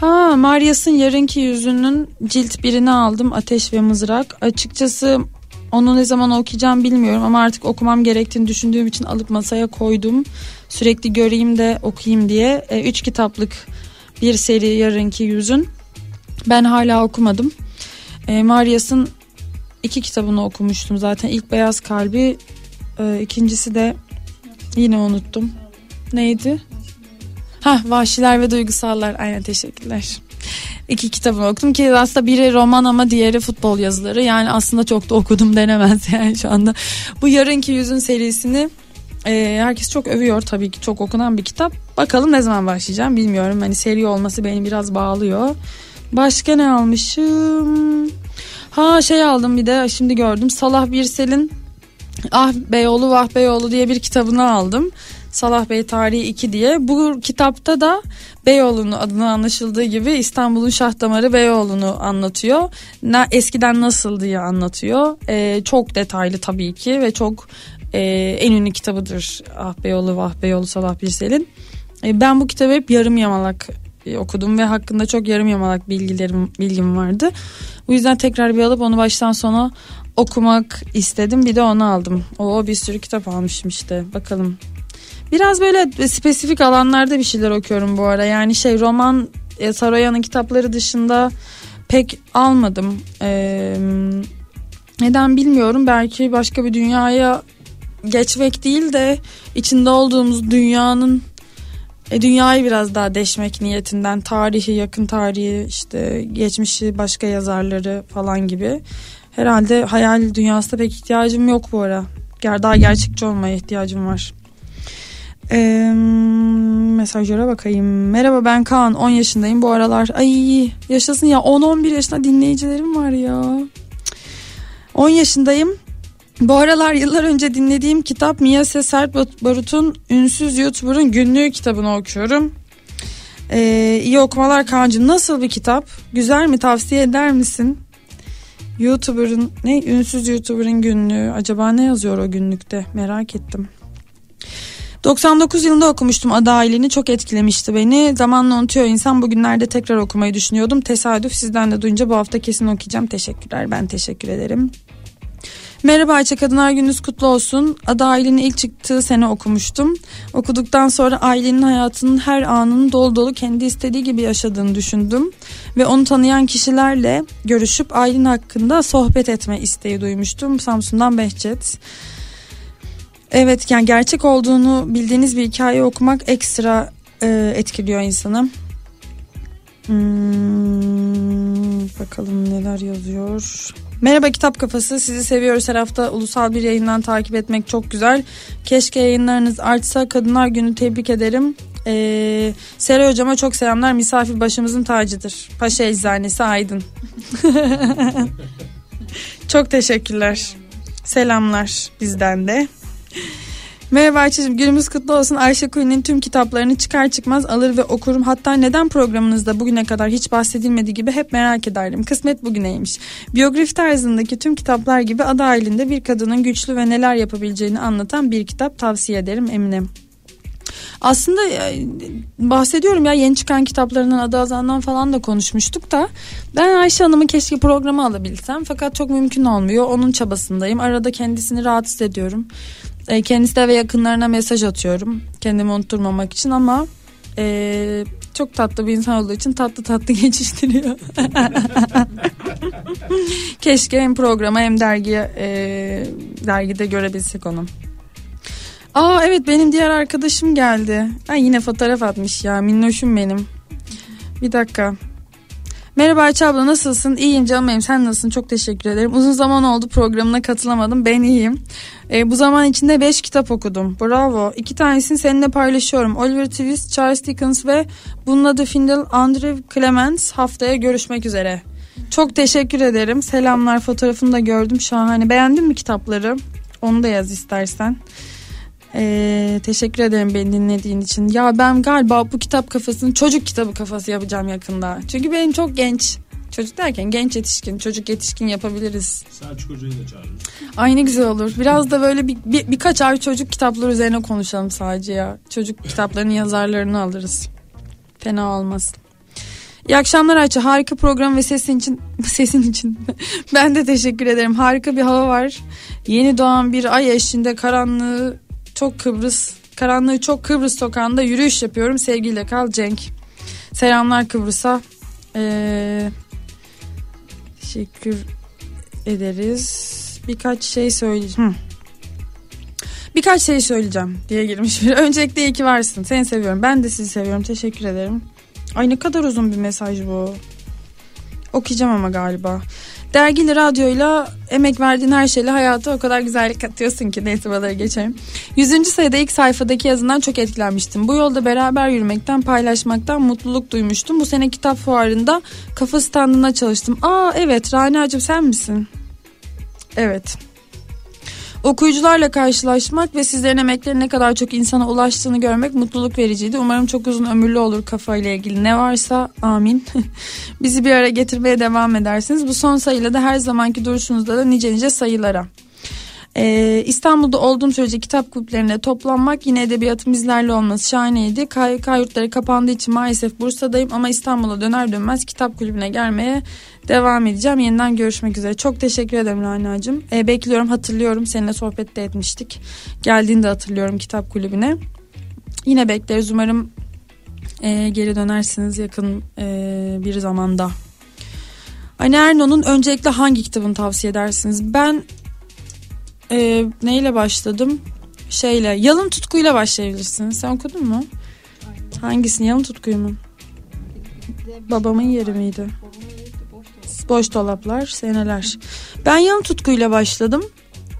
Ha Marias'ın yarınki yüzünün cilt birini aldım Ateş ve Mızrak. Açıkçası onu ne zaman okuyacağım bilmiyorum ama artık okumam gerektiğini düşündüğüm için alıp masaya koydum. Sürekli göreyim de okuyayım diye. E, üç kitaplık bir seri yarınki yüzün. Ben hala okumadım. E, Marias'ın iki kitabını okumuştum zaten. İlk Beyaz Kalbi, e, ikincisi de yine unuttum. Neydi? Ha Vahşiler ve Duygusallar. Aynen teşekkürler. İki kitabını okudum ki aslında biri roman ama diğeri futbol yazıları. Yani aslında çok da okudum denemez yani şu anda. Bu yarınki yüzün serisini e, herkes çok övüyor tabii ki çok okunan bir kitap. Bakalım ne zaman başlayacağım bilmiyorum. Hani seri olması beni biraz bağlıyor. Başka ne almışım? Ha şey aldım bir de şimdi gördüm. Salah Birsel'in Ah Beyoğlu Vah Beyoğlu diye bir kitabını aldım. Salah Bey Tarihi 2 diye. Bu kitapta da Beyoğlu'nu adına anlaşıldığı gibi İstanbul'un şah damarı Beyoğlu'nu anlatıyor. Na, eskiden nasıl diye anlatıyor. Ee, çok detaylı tabii ki ve çok e, en ünlü kitabıdır Ah Beyoğlu Vah Beyoğlu Salah Birsel'in. E, ben bu kitabı hep yarım yamalak e, okudum ve hakkında çok yarım yamalak bilgilerim bilgim vardı. Bu yüzden tekrar bir alıp onu baştan sona okumak istedim. Bir de onu aldım. O bir sürü kitap almışım işte. Bakalım. Biraz böyle spesifik alanlarda bir şeyler okuyorum bu ara. Yani şey roman e, Saroyan'ın kitapları dışında pek almadım. Ee, neden bilmiyorum. Belki başka bir dünyaya geçmek değil de içinde olduğumuz dünyanın e, dünyayı biraz daha deşmek niyetinden tarihi, yakın tarihi, işte geçmişi, başka yazarları falan gibi. Herhalde hayal dünyasında pek ihtiyacım yok bu ara. Daha gerçekçi olmaya ihtiyacım var. Ee, mesajlara bakayım. Merhaba ben Kaan 10 yaşındayım bu aralar. Ay yaşasın ya 10-11 yaşında dinleyicilerim var ya. 10 yaşındayım. Bu aralar yıllar önce dinlediğim kitap Miyase Sert Barut'un Ünsüz YouTuber'ın günlüğü kitabını okuyorum. Ee, iyi okumalar Kaan'cığım. Nasıl bir kitap? Güzel mi? Tavsiye eder misin? YouTuber'ın ne? Ünsüz YouTuber'ın günlüğü. Acaba ne yazıyor o günlükte? Merak ettim. 99 yılında okumuştum Ada Aileni çok etkilemişti beni. Zamanla unutuyor insan bugünlerde tekrar okumayı düşünüyordum. Tesadüf sizden de duyunca bu hafta kesin okuyacağım. Teşekkürler ben teşekkür ederim. Merhaba Ayça Kadınlar Gününüz kutlu olsun. Ada Ailenin ilk çıktığı sene okumuştum. Okuduktan sonra ailenin hayatının her anını dolu dolu kendi istediği gibi yaşadığını düşündüm. Ve onu tanıyan kişilerle görüşüp ailenin hakkında sohbet etme isteği duymuştum. Samsun'dan Behçet. Evet yani gerçek olduğunu bildiğiniz bir hikaye okumak ekstra e, etkiliyor insanı. Hmm, bakalım neler yazıyor. Merhaba Kitap Kafası. Sizi seviyoruz. Her hafta ulusal bir yayından takip etmek çok güzel. Keşke yayınlarınız artsa. Kadınlar Günü tebrik ederim. Ee, Seray Hocama çok selamlar. Misafir başımızın tacıdır. Paşa Eczanesi Aydın. çok teşekkürler. Selamlar bizden de. Merhaba Ayça'cığım günümüz kutlu olsun. Ayşe Kuyu'nun tüm kitaplarını çıkar çıkmaz alır ve okurum. Hatta neden programınızda bugüne kadar hiç bahsedilmediği gibi hep merak ederdim. Kısmet bugüneymiş. Biyografi tarzındaki tüm kitaplar gibi adı halinde bir kadının güçlü ve neler yapabileceğini anlatan bir kitap tavsiye ederim eminim. Aslında e, bahsediyorum ya yeni çıkan kitaplarından adı azandan falan da konuşmuştuk da ben Ayşe Hanım'ı keşke programa alabilsem fakat çok mümkün olmuyor. Onun çabasındayım. Arada kendisini rahatsız ediyorum. E, kendisine ve yakınlarına mesaj atıyorum. Kendimi unutturmamak için ama e, çok tatlı bir insan olduğu için tatlı tatlı geçiştiriyor. Keşke hem programa hem dergiye e, dergide görebilsek onu. Aa evet benim diğer arkadaşım geldi. Ay yine fotoğraf atmış ya minnoşum benim. Bir dakika. Merhaba Ayça abla nasılsın? İyiyim canım benim sen nasılsın? Çok teşekkür ederim. Uzun zaman oldu programına katılamadım. Ben iyiyim. E, bu zaman içinde 5 kitap okudum. Bravo. İki tanesini seninle paylaşıyorum. Oliver Twist, Charles Dickens ve bunun adı Findel Andrew Clements. Haftaya görüşmek üzere. Çok teşekkür ederim. Selamlar fotoğrafını da gördüm. Şahane. Beğendin mi kitapları? Onu da yaz istersen. Ee, teşekkür ederim beni dinlediğin için. Ya ben galiba bu kitap kafasını çocuk kitabı kafası yapacağım yakında. Çünkü benim çok genç. Çocuk derken genç yetişkin, çocuk yetişkin yapabiliriz. Selçuk Hoca'yı da çağırırız. Ay ne güzel olur. Biraz da böyle bir, bir birkaç ay çocuk kitapları üzerine konuşalım sadece ya. Çocuk kitaplarının yazarlarını alırız. Fena olmaz. İyi akşamlar Ayça. Harika program ve sesin için sesin için ben de teşekkür ederim. Harika bir hava var. Yeni doğan bir ay eşliğinde karanlığı çok Kıbrıs karanlığı çok Kıbrıs sokağında yürüyüş yapıyorum. Sevgiyle kal Cenk. Selamlar Kıbrıs'a. Ee, teşekkür ederiz. Birkaç şey söyleyeceğim. Birkaç şey söyleyeceğim diye girmiş. Öncelikle iyi ki varsın. Seni seviyorum. Ben de sizi seviyorum. Teşekkür ederim. Ay ne kadar uzun bir mesaj bu. Okuyacağım ama galiba. Dergili radyoyla emek verdiğin her şeyle hayata o kadar güzellik katıyorsun ki neyse buraları geçelim. Yüzüncü sayıda ilk sayfadaki yazından çok etkilenmiştim. Bu yolda beraber yürümekten, paylaşmaktan mutluluk duymuştum. Bu sene kitap fuarında kafa standına çalıştım. Aa evet Rana'cığım sen misin? Evet. Okuyucularla karşılaşmak ve sizlerin emeklerinin ne kadar çok insana ulaştığını görmek mutluluk vericiydi. Umarım çok uzun ömürlü olur kafayla ilgili ne varsa amin. Bizi bir ara getirmeye devam edersiniz. Bu son sayıyla da her zamanki duruşunuzda da nice nice sayılara. Ee, İstanbul'da olduğum sürece kitap kulüplerinde toplanmak yine edebiyatın bizlerle olması şahaneydi. KYK yurtları kapandığı için maalesef Bursa'dayım ama İstanbul'a döner dönmez kitap kulübüne gelmeye devam edeceğim. Yeniden görüşmek üzere. Çok teşekkür ederim Rana'cığım. Ee, bekliyorum hatırlıyorum seninle sohbet de etmiştik. Geldiğinde hatırlıyorum kitap kulübüne. Yine bekleriz umarım e, geri dönersiniz yakın e, bir zamanda. Anne Erno'nun öncelikle hangi kitabını tavsiye edersiniz? Ben e, neyle başladım? Şeyle Yalın Tutku'yla başlayabilirsiniz. Sen okudun mu? Hangisini? Yalın Tutku'yu mu? Babamın yeri miydi? Boş dolaplar, seneler. Ben Yalın Tutku'yla başladım.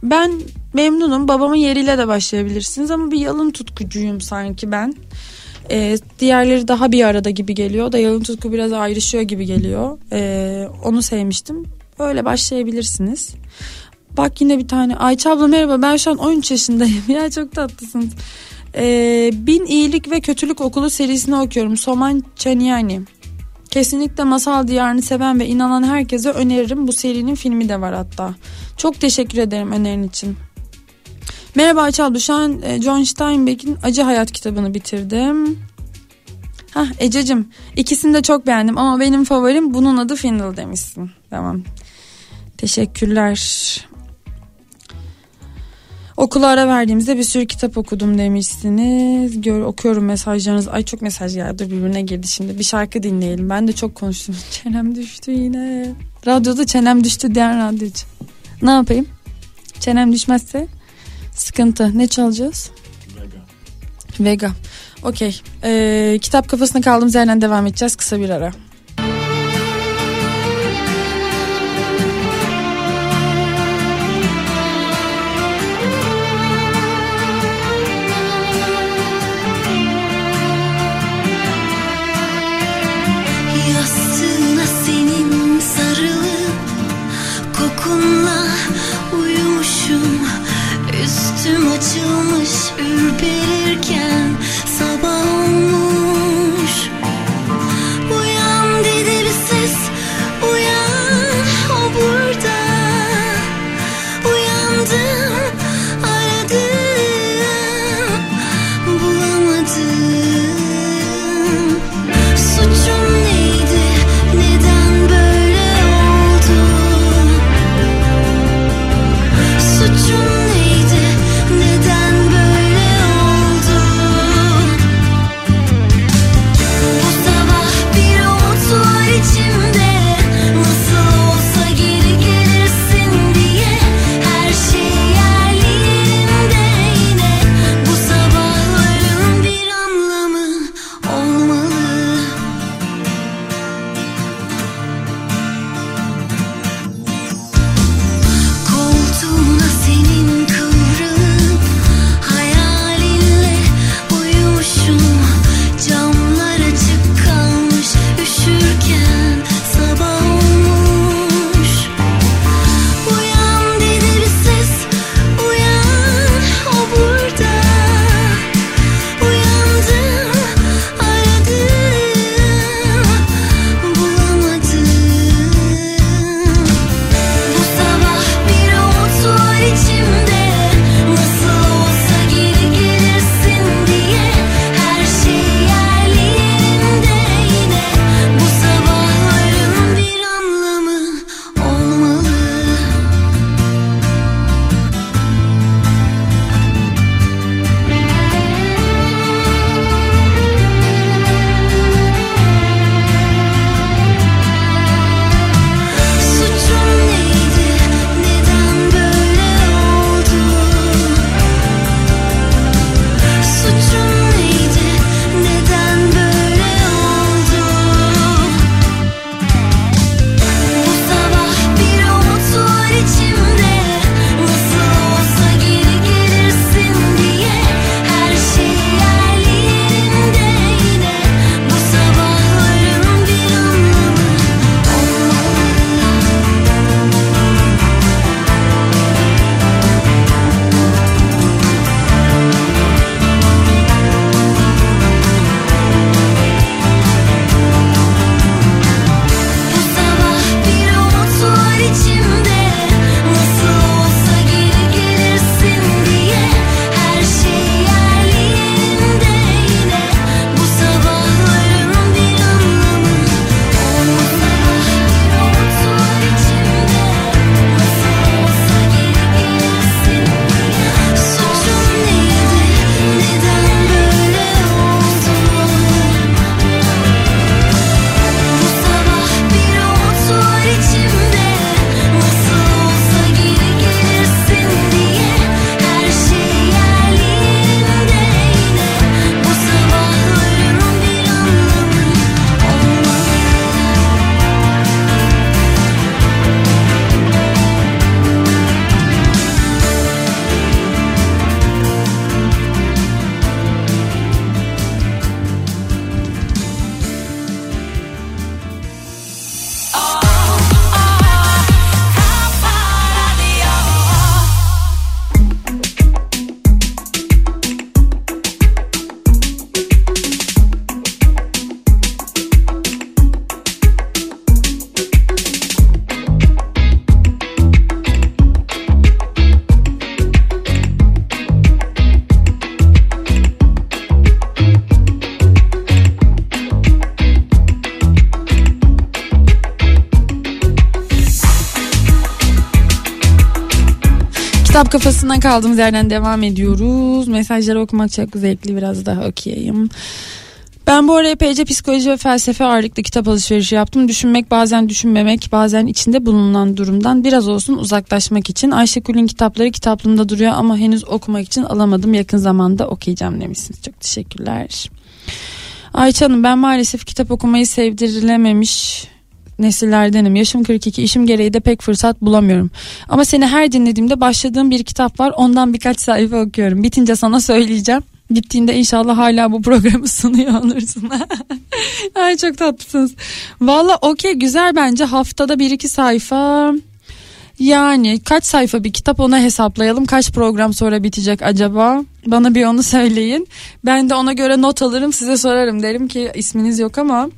Ben memnunum. Babamın yeriyle de başlayabilirsiniz ama bir yalın tutkucuyum sanki ben. Ee, diğerleri daha bir arada gibi geliyor. Da yalın tutku biraz ayrışıyor gibi geliyor. Ee, onu sevmiştim. Öyle başlayabilirsiniz. Bak yine bir tane. Ayça abla merhaba ben şu an 13 yaşındayım. ya çok tatlısınız. Ee, Bin İyilik ve Kötülük Okulu serisini okuyorum. Soman Çanyani. Kesinlikle Masal Diyarı'nı seven ve inanan herkese öneririm. Bu serinin filmi de var hatta. Çok teşekkür ederim önerin için. Merhaba Ayça abla şu an e, John Steinbeck'in Acı Hayat kitabını bitirdim. Hah Ececiğim ikisini de çok beğendim ama benim favorim bunun adı Findle demişsin. Tamam. Teşekkürler. Okula ara verdiğimizde bir sürü kitap okudum demişsiniz. Gör, okuyorum mesajlarınız. Ay çok mesaj geldi birbirine girdi şimdi. Bir şarkı dinleyelim. Ben de çok konuştum. Çenem düştü yine. Radyoda çenem düştü diyen radyocu. Ne yapayım? Çenem düşmezse sıkıntı. Ne çalacağız? Vega. Vega. Okey. Ee, kitap kafasına kaldığımız yerden devam edeceğiz. Kısa bir ara. Açılmış ürperirken Kafasından kaldığımız yerden devam ediyoruz. Mesajları okumak çok zevkli biraz daha okuyayım. Ben bu ara epeyce psikoloji ve felsefe ağırlıklı kitap alışverişi yaptım. Düşünmek bazen düşünmemek bazen içinde bulunan durumdan biraz olsun uzaklaşmak için. Ayşegül'ün kitapları kitaplığımda duruyor ama henüz okumak için alamadım. Yakın zamanda okuyacağım demişsiniz. Çok teşekkürler. Ayça Hanım ben maalesef kitap okumayı sevdirilememiş nesillerdenim. Yaşım 42 işim gereği de pek fırsat bulamıyorum. Ama seni her dinlediğimde başladığım bir kitap var ondan birkaç sayfa okuyorum. Bitince sana söyleyeceğim. Bittiğinde inşallah hala bu programı sunuyor olursun. Ay çok tatlısınız. Valla okey güzel bence haftada bir iki sayfa. Yani kaç sayfa bir kitap ona hesaplayalım. Kaç program sonra bitecek acaba? Bana bir onu söyleyin. Ben de ona göre not alırım size sorarım. Derim ki isminiz yok ama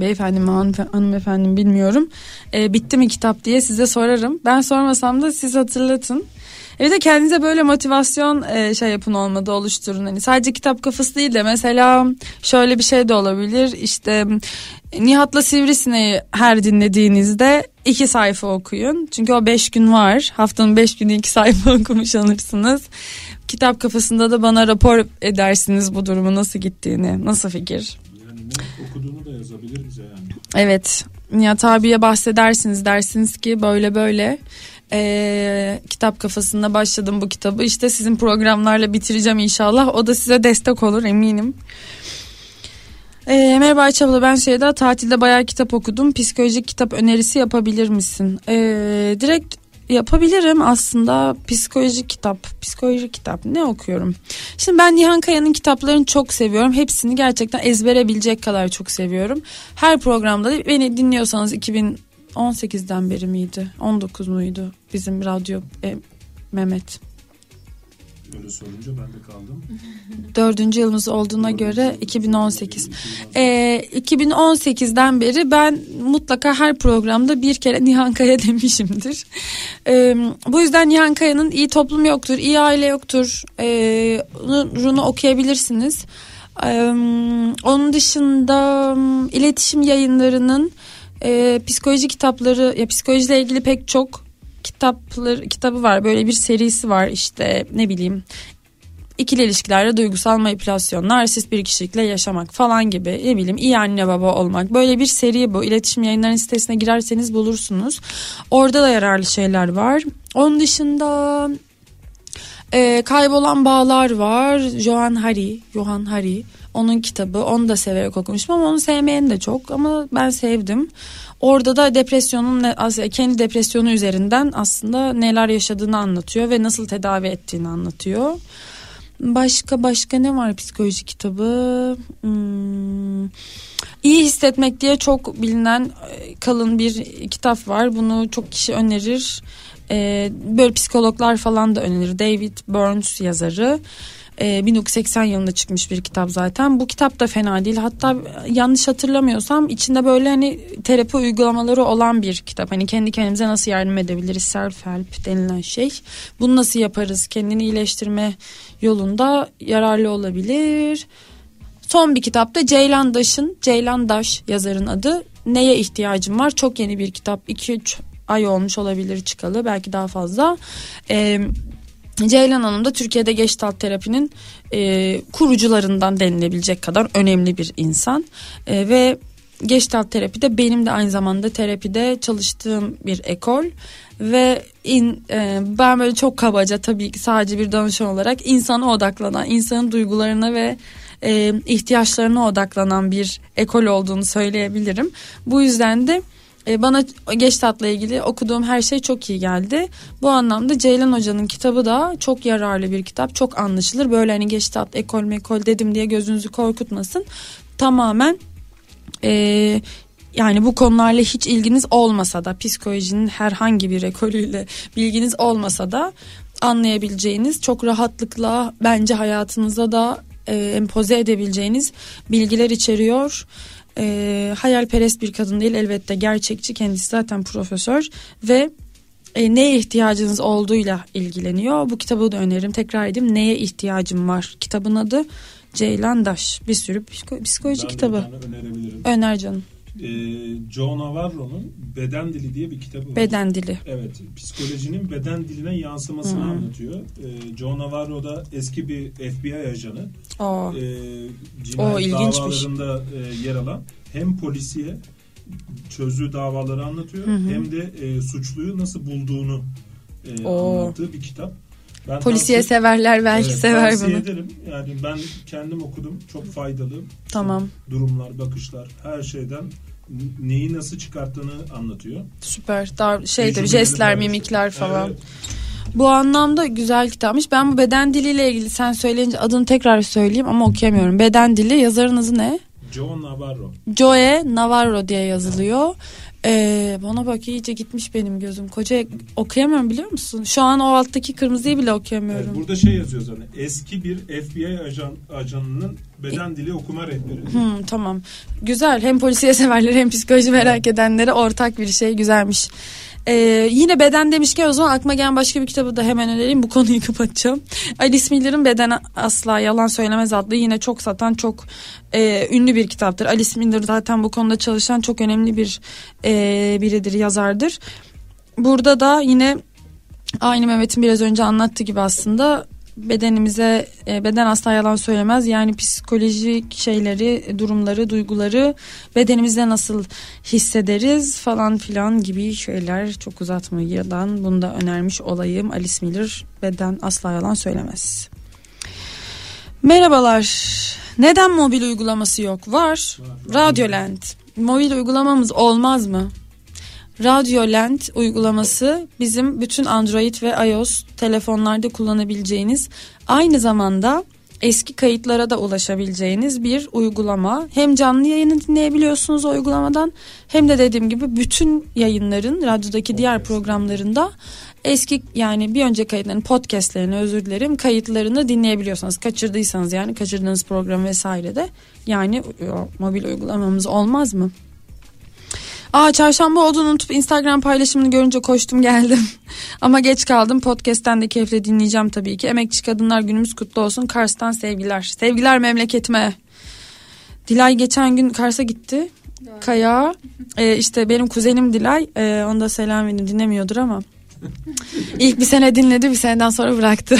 beyefendi mi hanımef- hanımefendim bilmiyorum. E, bitti mi kitap diye size sorarım. Ben sormasam da siz hatırlatın. Evet de kendinize böyle motivasyon e, şey yapın olmadı oluşturun. Hani sadece kitap kafası değil de mesela şöyle bir şey de olabilir. İşte Nihat'la Sivrisine'yi her dinlediğinizde iki sayfa okuyun. Çünkü o beş gün var. Haftanın beş günü iki sayfa okumuş alırsınız. Kitap kafasında da bana rapor edersiniz bu durumu nasıl gittiğini. Nasıl fikir? Yani okuduğunu da yazabilir yani. Evet. Nihat abiye bahsedersiniz dersiniz ki böyle böyle ee, kitap kafasında başladım bu kitabı işte sizin programlarla bitireceğim inşallah o da size destek olur eminim. Ee, merhaba Ayça abla ben Şeyda tatilde bayağı kitap okudum psikolojik kitap önerisi yapabilir misin? Ee, direkt yapabilirim aslında. Psikolojik kitap psikolojik kitap. Ne okuyorum? Şimdi ben Nihan Kaya'nın kitaplarını çok seviyorum. Hepsini gerçekten ezbere bilecek kadar çok seviyorum. Her programda da beni dinliyorsanız 2018'den beri miydi? 19 muydu? Bizim radyo e, Mehmet Böyle sorunca ben de kaldım. dördüncü yılımız olduğuna göre 2018. Ee, 2018'den beri ben mutlaka her programda bir kere Nihan Kaya demişimdir. Ee, bu yüzden Nihan Kaya'nın iyi toplum yoktur, iyi aile yoktur. Ee, runu okuyabilirsiniz. Ee, onun dışında iletişim yayınlarının e, psikoloji kitapları ya psikolojiyle ilgili pek çok kitapları kitabı var. Böyle bir serisi var işte ne bileyim ikili ilişkilerde duygusal manipülasyon, narsist bir kişilikle yaşamak falan gibi ne bileyim iyi anne baba olmak. Böyle bir seri bu. İletişim yayınlarının sitesine girerseniz bulursunuz. Orada da yararlı şeyler var. Onun dışında e, kaybolan bağlar var. Johan Hari, Johan Hari. Onun kitabı. Onu da severek okumuştum ama onu sevmeyen de çok ama ben sevdim. Orada da depresyonun kendi depresyonu üzerinden aslında neler yaşadığını anlatıyor ve nasıl tedavi ettiğini anlatıyor. Başka başka ne var psikoloji kitabı? Hmm. İyi hissetmek diye çok bilinen e, kalın bir kitap var. Bunu çok kişi önerir. Ee, böyle psikologlar falan da önerir. David Burns yazarı. Ee, 1980 yılında çıkmış bir kitap zaten. Bu kitap da fena değil. Hatta yanlış hatırlamıyorsam içinde böyle hani terapi uygulamaları olan bir kitap. Hani kendi kendimize nasıl yardım edebiliriz self help denilen şey. Bunu nasıl yaparız? Kendini iyileştirme yolunda yararlı olabilir. Son bir kitapta Ceylan Daş'ın, Ceylan Daş yazarın adı. Neye ihtiyacım var? Çok yeni bir kitap. 2-3 ay olmuş olabilir çıkalı. Belki daha fazla. Ee, Ceylan Hanım da Türkiye'de Gestalt terapinin e, kurucularından denilebilecek kadar önemli bir insan. E, ve Gestalt terapi de benim de aynı zamanda terapide çalıştığım bir ekol ve in, e, ben böyle çok kabaca tabii ki sadece bir danışan olarak insana odaklanan, insanın duygularına ve e, ihtiyaçlarına odaklanan bir ekol olduğunu söyleyebilirim. Bu yüzden de e, bana Geçtat'la ilgili okuduğum her şey çok iyi geldi. Bu anlamda Ceylan Hoca'nın kitabı da çok yararlı bir kitap. Çok anlaşılır. Böyle hani Geçtat ekol mekol dedim diye gözünüzü korkutmasın. Tamamen e, yani bu konularla hiç ilginiz olmasa da psikolojinin herhangi bir ekolüyle bilginiz olmasa da anlayabileceğiniz çok rahatlıkla bence hayatınıza da e, empoze edebileceğiniz bilgiler içeriyor. E, hayalperest bir kadın değil elbette gerçekçi kendisi zaten profesör ve e, neye ihtiyacınız olduğuyla ilgileniyor. Bu kitabı da öneririm tekrar edeyim neye ihtiyacım var kitabın adı Ceylan Daş bir sürü psiko- psikoloji Ben kitabı önerebilirim. öner canım. Ee, Joe Navarro'nun Beden Dili diye bir kitabı var. Beden dili. Evet, psikolojinin beden diline yansımasını Hı. anlatıyor. Ee, Joe Navarro da eski bir FBI ajanı. O. Ee, O, cinayet ilginçmiş. davalarında e, yer alan hem polisiye çözdüğü davaları anlatıyor Hı hı. hem de e, suçluyu nasıl bulduğunu e, Oo. anlattığı bir kitap. Ben Polisiye tavsiye- severler belki Evet, sever tavsiye bunu. ederim. Yani ben kendim okudum. Çok faydalı. Tamam. Durumlar, bakışlar, her şeyden neyi nasıl çıkarttığını anlatıyor. Süper. Daha şeydir jestler, mimikler falan. Evet. Bu anlamda güzel kitapmış. Ben bu beden diliyle ilgili sen söyleyince adını tekrar söyleyeyim ama okuyamıyorum. Beden dili yazarın adı ne? Joe Navarro. Joe Navarro diye yazılıyor. Ee, bana bak iyice gitmiş benim gözüm. Koca okuyamıyorum biliyor musun? Şu an o alttaki kırmızıyı bile okuyamıyorum. Evet, burada şey yazıyor zaten. Eski bir FBI ajan ajanının beden dili okuma rehberi. Hmm, tamam. Güzel. Hem polisiye severler hem psikoloji merak edenlere ortak bir şey. Güzelmiş. Ee, yine beden demişken o zaman aklıma gelen başka bir kitabı da hemen önereyim. Bu konuyu kapatacağım. Alice Miller'ın Beden Asla Yalan Söylemez adlı yine çok satan çok e, ünlü bir kitaptır. Alice Miller zaten bu konuda çalışan çok önemli bir e, biridir, yazardır. Burada da yine aynı Mehmet'in biraz önce anlattığı gibi aslında bedenimize e, beden asla yalan söylemez. Yani psikolojik şeyleri, durumları, duyguları bedenimizde nasıl hissederiz falan filan gibi şeyler çok uzatmadan bunu da önermiş olayım. Alice Miller beden asla yalan söylemez. Merhabalar. Neden mobil uygulaması yok? Var. Radyoland. Mobil uygulamamız olmaz mı? Radyoland uygulaması bizim bütün Android ve iOS telefonlarda kullanabileceğiniz aynı zamanda eski kayıtlara da ulaşabileceğiniz bir uygulama. Hem canlı yayını dinleyebiliyorsunuz o uygulamadan hem de dediğim gibi bütün yayınların radyodaki diğer programlarında eski yani bir önce kayıtların podcastlerini özür dilerim kayıtlarını dinleyebiliyorsanız kaçırdıysanız yani kaçırdığınız program vesaire de yani mobil uygulamamız olmaz mı? Aa çarşamba olduğunu unutup Instagram paylaşımını görünce koştum geldim. Ama geç kaldım. Podcast'ten de keyifle dinleyeceğim tabii ki. Emekçi Kadınlar Günümüz kutlu olsun. Kars'tan sevgiler. Sevgiler memleketime. Dilay geçen gün Kars'a gitti. Kaya. Ee, işte benim kuzenim Dilay. Ee, onu da selam edin dinlemiyordur ama. İlk bir sene dinledi bir seneden sonra bıraktı.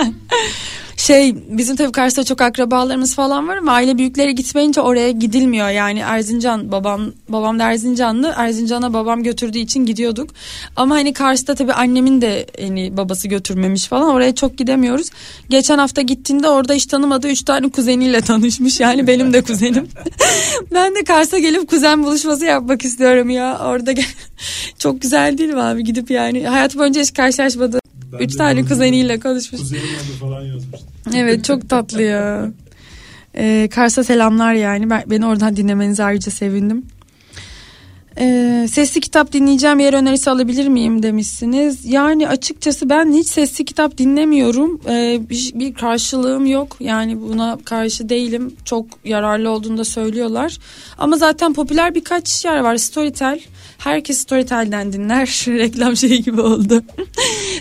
şey bizim tabii Kars'ta çok akrabalarımız falan var ama aile büyükleri gitmeyince oraya gidilmiyor. Yani Erzincan babam babam da Erzincanlı. Erzincan'a babam götürdüğü için gidiyorduk. Ama hani Kars'ta tabii annemin de hani babası götürmemiş falan. Oraya çok gidemiyoruz. Geçen hafta gittiğinde orada hiç tanımadığı üç tane kuzeniyle tanışmış. Yani benim de kuzenim. ben de Kars'a gelip kuzen buluşması yapmak istiyorum ya. Orada çok güzel değil mi abi gidip yani hayat boyunca hiç karşılaşmadı. Ben Üç tane kuzeniyle konuşmuş. Kuzenim oldu falan yazmıştı. Evet çok tatlı ya. Ee, Kars'a selamlar yani. Ben, beni oradan dinlemenize ayrıca sevindim. Ee, sesli kitap dinleyeceğim yer önerisi alabilir miyim demişsiniz. Yani açıkçası ben hiç sesli kitap dinlemiyorum. Ee, bir, bir karşılığım yok. Yani buna karşı değilim. Çok yararlı olduğunu da söylüyorlar. Ama zaten popüler birkaç yer var. Storytel. Herkes Storytel'den dinler. Reklam şeyi gibi oldu.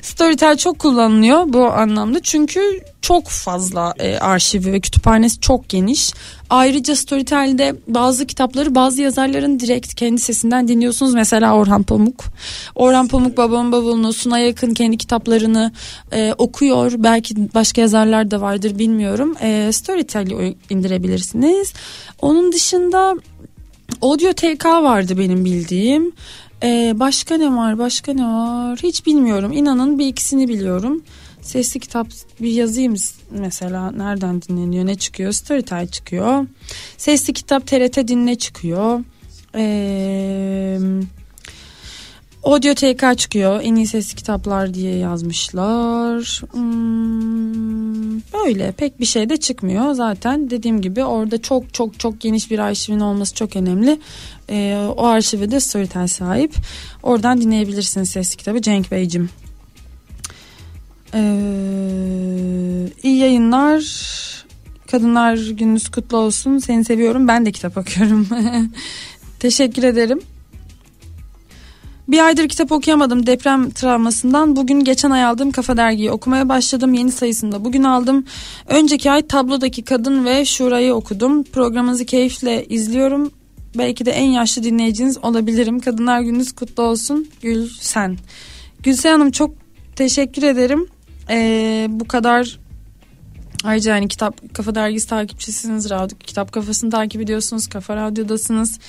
Storytel çok kullanılıyor bu anlamda. Çünkü çok fazla e, arşivi ve kütüphanesi çok geniş. Ayrıca Storytel'de bazı kitapları bazı yazarların direkt kendi sesinden dinliyorsunuz. Mesela Orhan Pamuk. Orhan Pamuk babamın bavulunu Suna yakın kendi kitaplarını e, okuyor. Belki başka yazarlar da vardır bilmiyorum. E, Storytel'i indirebilirsiniz. Onun dışında Audio TK vardı benim bildiğim. Ee, başka ne var? Başka ne var? Hiç bilmiyorum. İnanın bir ikisini biliyorum. Sesli kitap bir yazayım mesela. Nereden dinleniyor? Ne çıkıyor? Storytel çıkıyor. Sesli kitap TRT dinle çıkıyor. Ee, Audio TK çıkıyor. En iyi sesli kitaplar diye yazmışlar. Hmm, böyle pek bir şey de çıkmıyor. Zaten dediğim gibi orada çok çok çok geniş bir arşivin olması çok önemli. Ee, o arşive de Storytel sahip. Oradan dinleyebilirsiniz sesli kitabı Cenk Beyciğim. Ee, iyi yayınlar. Kadınlar gününüz kutlu olsun. Seni seviyorum. Ben de kitap okuyorum. Teşekkür ederim. Bir aydır kitap okuyamadım deprem travmasından. Bugün geçen ay aldığım Kafa Dergi'yi okumaya başladım. Yeni sayısını da bugün aldım. Önceki ay tablodaki kadın ve şurayı okudum. Programınızı keyifle izliyorum. belki de en yaşlı dinleyiciniz olabilirim. Kadınlar Gününüz kutlu olsun Gülsen. Gülsen Hanım çok teşekkür ederim. Ee, bu kadar ayrıca yani kitap kafa dergisi takipçisiniz. Radyo, kitap kafasını takip ediyorsunuz. Kafa radyodasınız.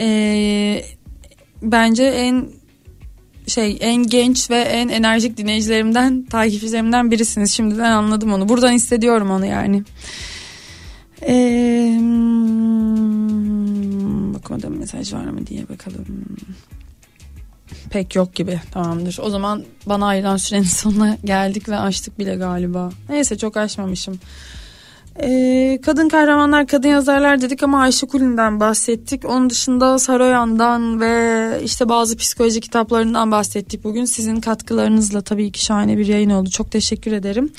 Ee, bence en şey en genç ve en enerjik dinleyicilerimden takipçilerimden birisiniz. Şimdiden anladım onu. Buradan hissediyorum onu yani. Ee, bakmadım mesaj var mı diye bakalım. Pek yok gibi tamamdır. O zaman bana ayrılan sürenin sonuna geldik ve açtık bile galiba. Neyse çok açmamışım. Ee, kadın kahramanlar, kadın yazarlar dedik ama Ayşe Kulin'den bahsettik. Onun dışında Saroyan'dan ve işte bazı psikoloji kitaplarından bahsettik bugün. Sizin katkılarınızla tabii ki şahane bir yayın oldu. Çok teşekkür ederim.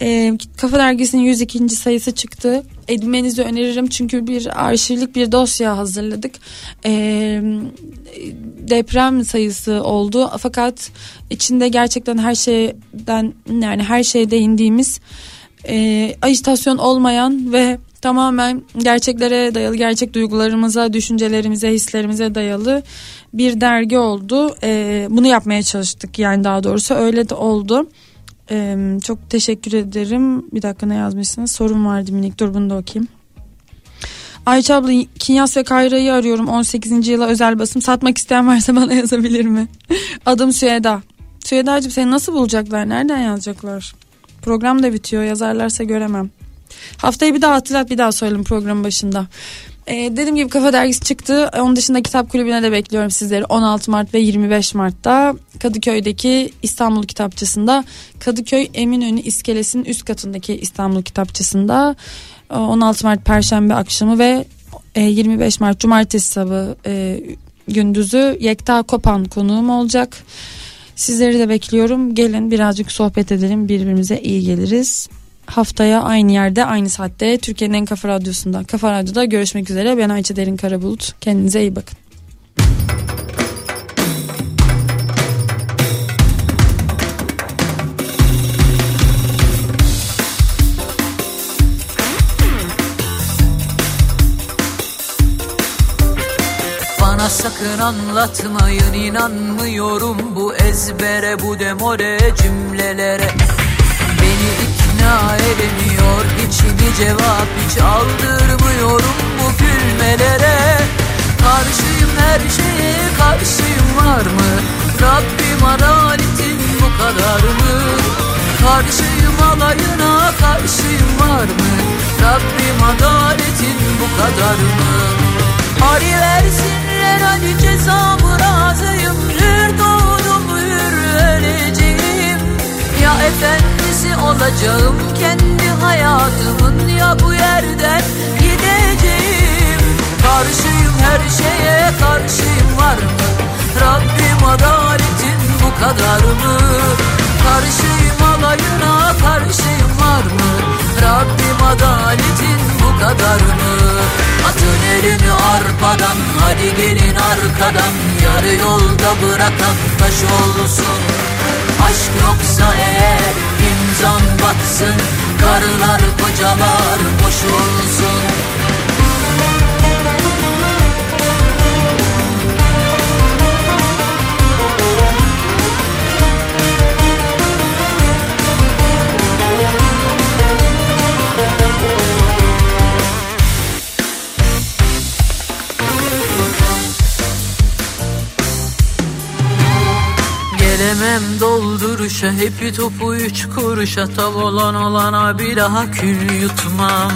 Ee, Kafa Dergisi'nin 102. sayısı çıktı. Edinmenizi öneririm çünkü bir arşivlik bir dosya hazırladık. Ee, deprem sayısı oldu fakat içinde gerçekten her şeyden yani her şeye değindiğimiz e, ajitasyon olmayan ve tamamen gerçeklere dayalı, gerçek duygularımıza, düşüncelerimize, hislerimize dayalı bir dergi oldu. E, bunu yapmaya çalıştık yani daha doğrusu öyle de oldu. E, çok teşekkür ederim. Bir dakika ne yazmışsınız? Sorun vardı minik dur bunu da okuyayım. Ayça abla Kinyas ve Kayra'yı arıyorum 18. yıla özel basım satmak isteyen varsa bana yazabilir mi? Adım Süheda. Süheda'cığım seni nasıl bulacaklar nereden yazacaklar? Program da bitiyor yazarlarsa göremem. Haftayı bir daha hatırlat bir daha söyledim programın başında. Ee, dediğim gibi Kafa Dergisi çıktı. Onun dışında kitap kulübüne de bekliyorum sizleri 16 Mart ve 25 Mart'ta Kadıköy'deki İstanbul Kitapçısı'nda Kadıköy Eminönü iskelesinin üst katındaki İstanbul Kitapçısı'nda 16 Mart Perşembe akşamı ve 25 Mart Cumartesi sabahı e, gündüzü Yekta Kopan konuğum olacak. Sizleri de bekliyorum. Gelin birazcık sohbet edelim. Birbirimize iyi geliriz. Haftaya aynı yerde aynı saatte Türkiye'nin en kafa radyosunda Kafa Radyo'da görüşmek üzere. Ben Ayça Derin Karabulut. Kendinize iyi bakın. Sakın anlatmayın inanmıyorum bu ezbere bu demore cümlelere. Beni ikna edemiyor içimi cevap hiç aldırmıyorum bu gülmelere. Karşıyım her şeye karşıyım var mı? Rabbim adaletin bu kadar mı? Karşıyım alayına karşıyım var mı? Rabbim adaletin bu kadar mı? Ari versinler hadi cezamı razıyım Hür doğdum hür Ya efendisi olacağım kendi hayatımın Ya bu yerden gideceğim. Karşıyım her şeye karşıyım var mı? Rabbim adaletin bu kadar mı? Karşıyım alayına karşıyım var mı Rabbim adaletin bu kadar mı Atın elini arpadan hadi gelin arkadan Yarı yolda bırakan taş olsun. Aşk yoksa eğer imzan batsın Karılar kocalar boş olsun Gelemem dolduruşa hepi topu üç kuruşa. Tav olan olana bir daha kül yutmam.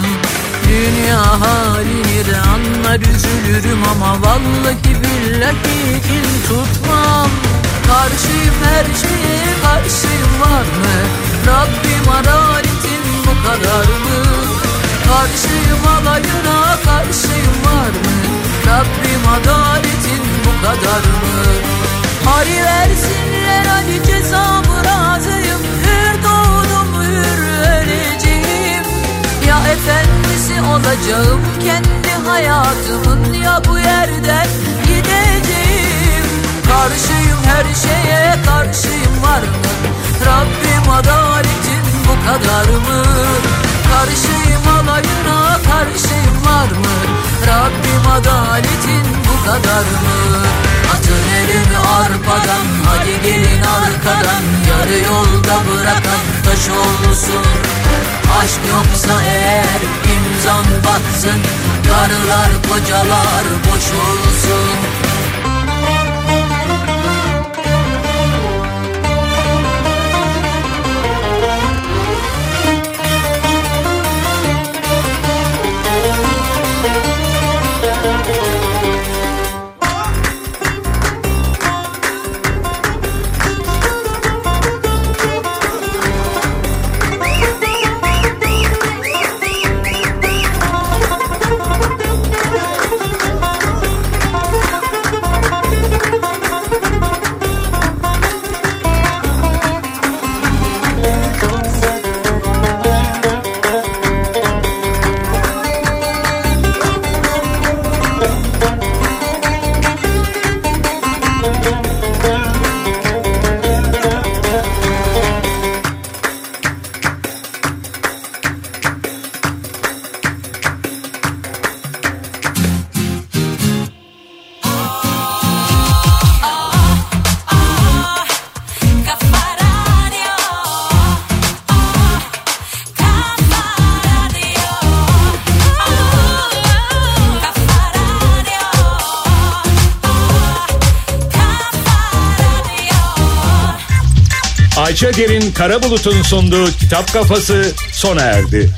Dünya halini de anlar üzülürüm ama Vallahi billahi kin tutmam. Karşıyım her şeye karşıyım var mı? Rabbim adaletin bu kadar mı? Karşıyım alayına karşıyım var mı? Rabbim adaletin bu kadar mı Hari versinler hadi cezamı razıyım. Hür doğdum hür öleceğim. Ya efendisi olacağım kendi hayatımın Ya bu yerden gideceğim. Karşıyım her şeye karşıyım var mı? Rabbim adaletin bu kadar mı? Karşıyım alayına karşıyım var mı? Rabbim adaletin yarar mı? Elimi arpadan hadi gelin arkadan. Yarı yolda bırakan taş olsun. Aşk yoksa eğer imzan batsın. Karılar kocalar boş olsun Ayça Derin Karabulut'un sunduğu Kitap Kafası sona erdi.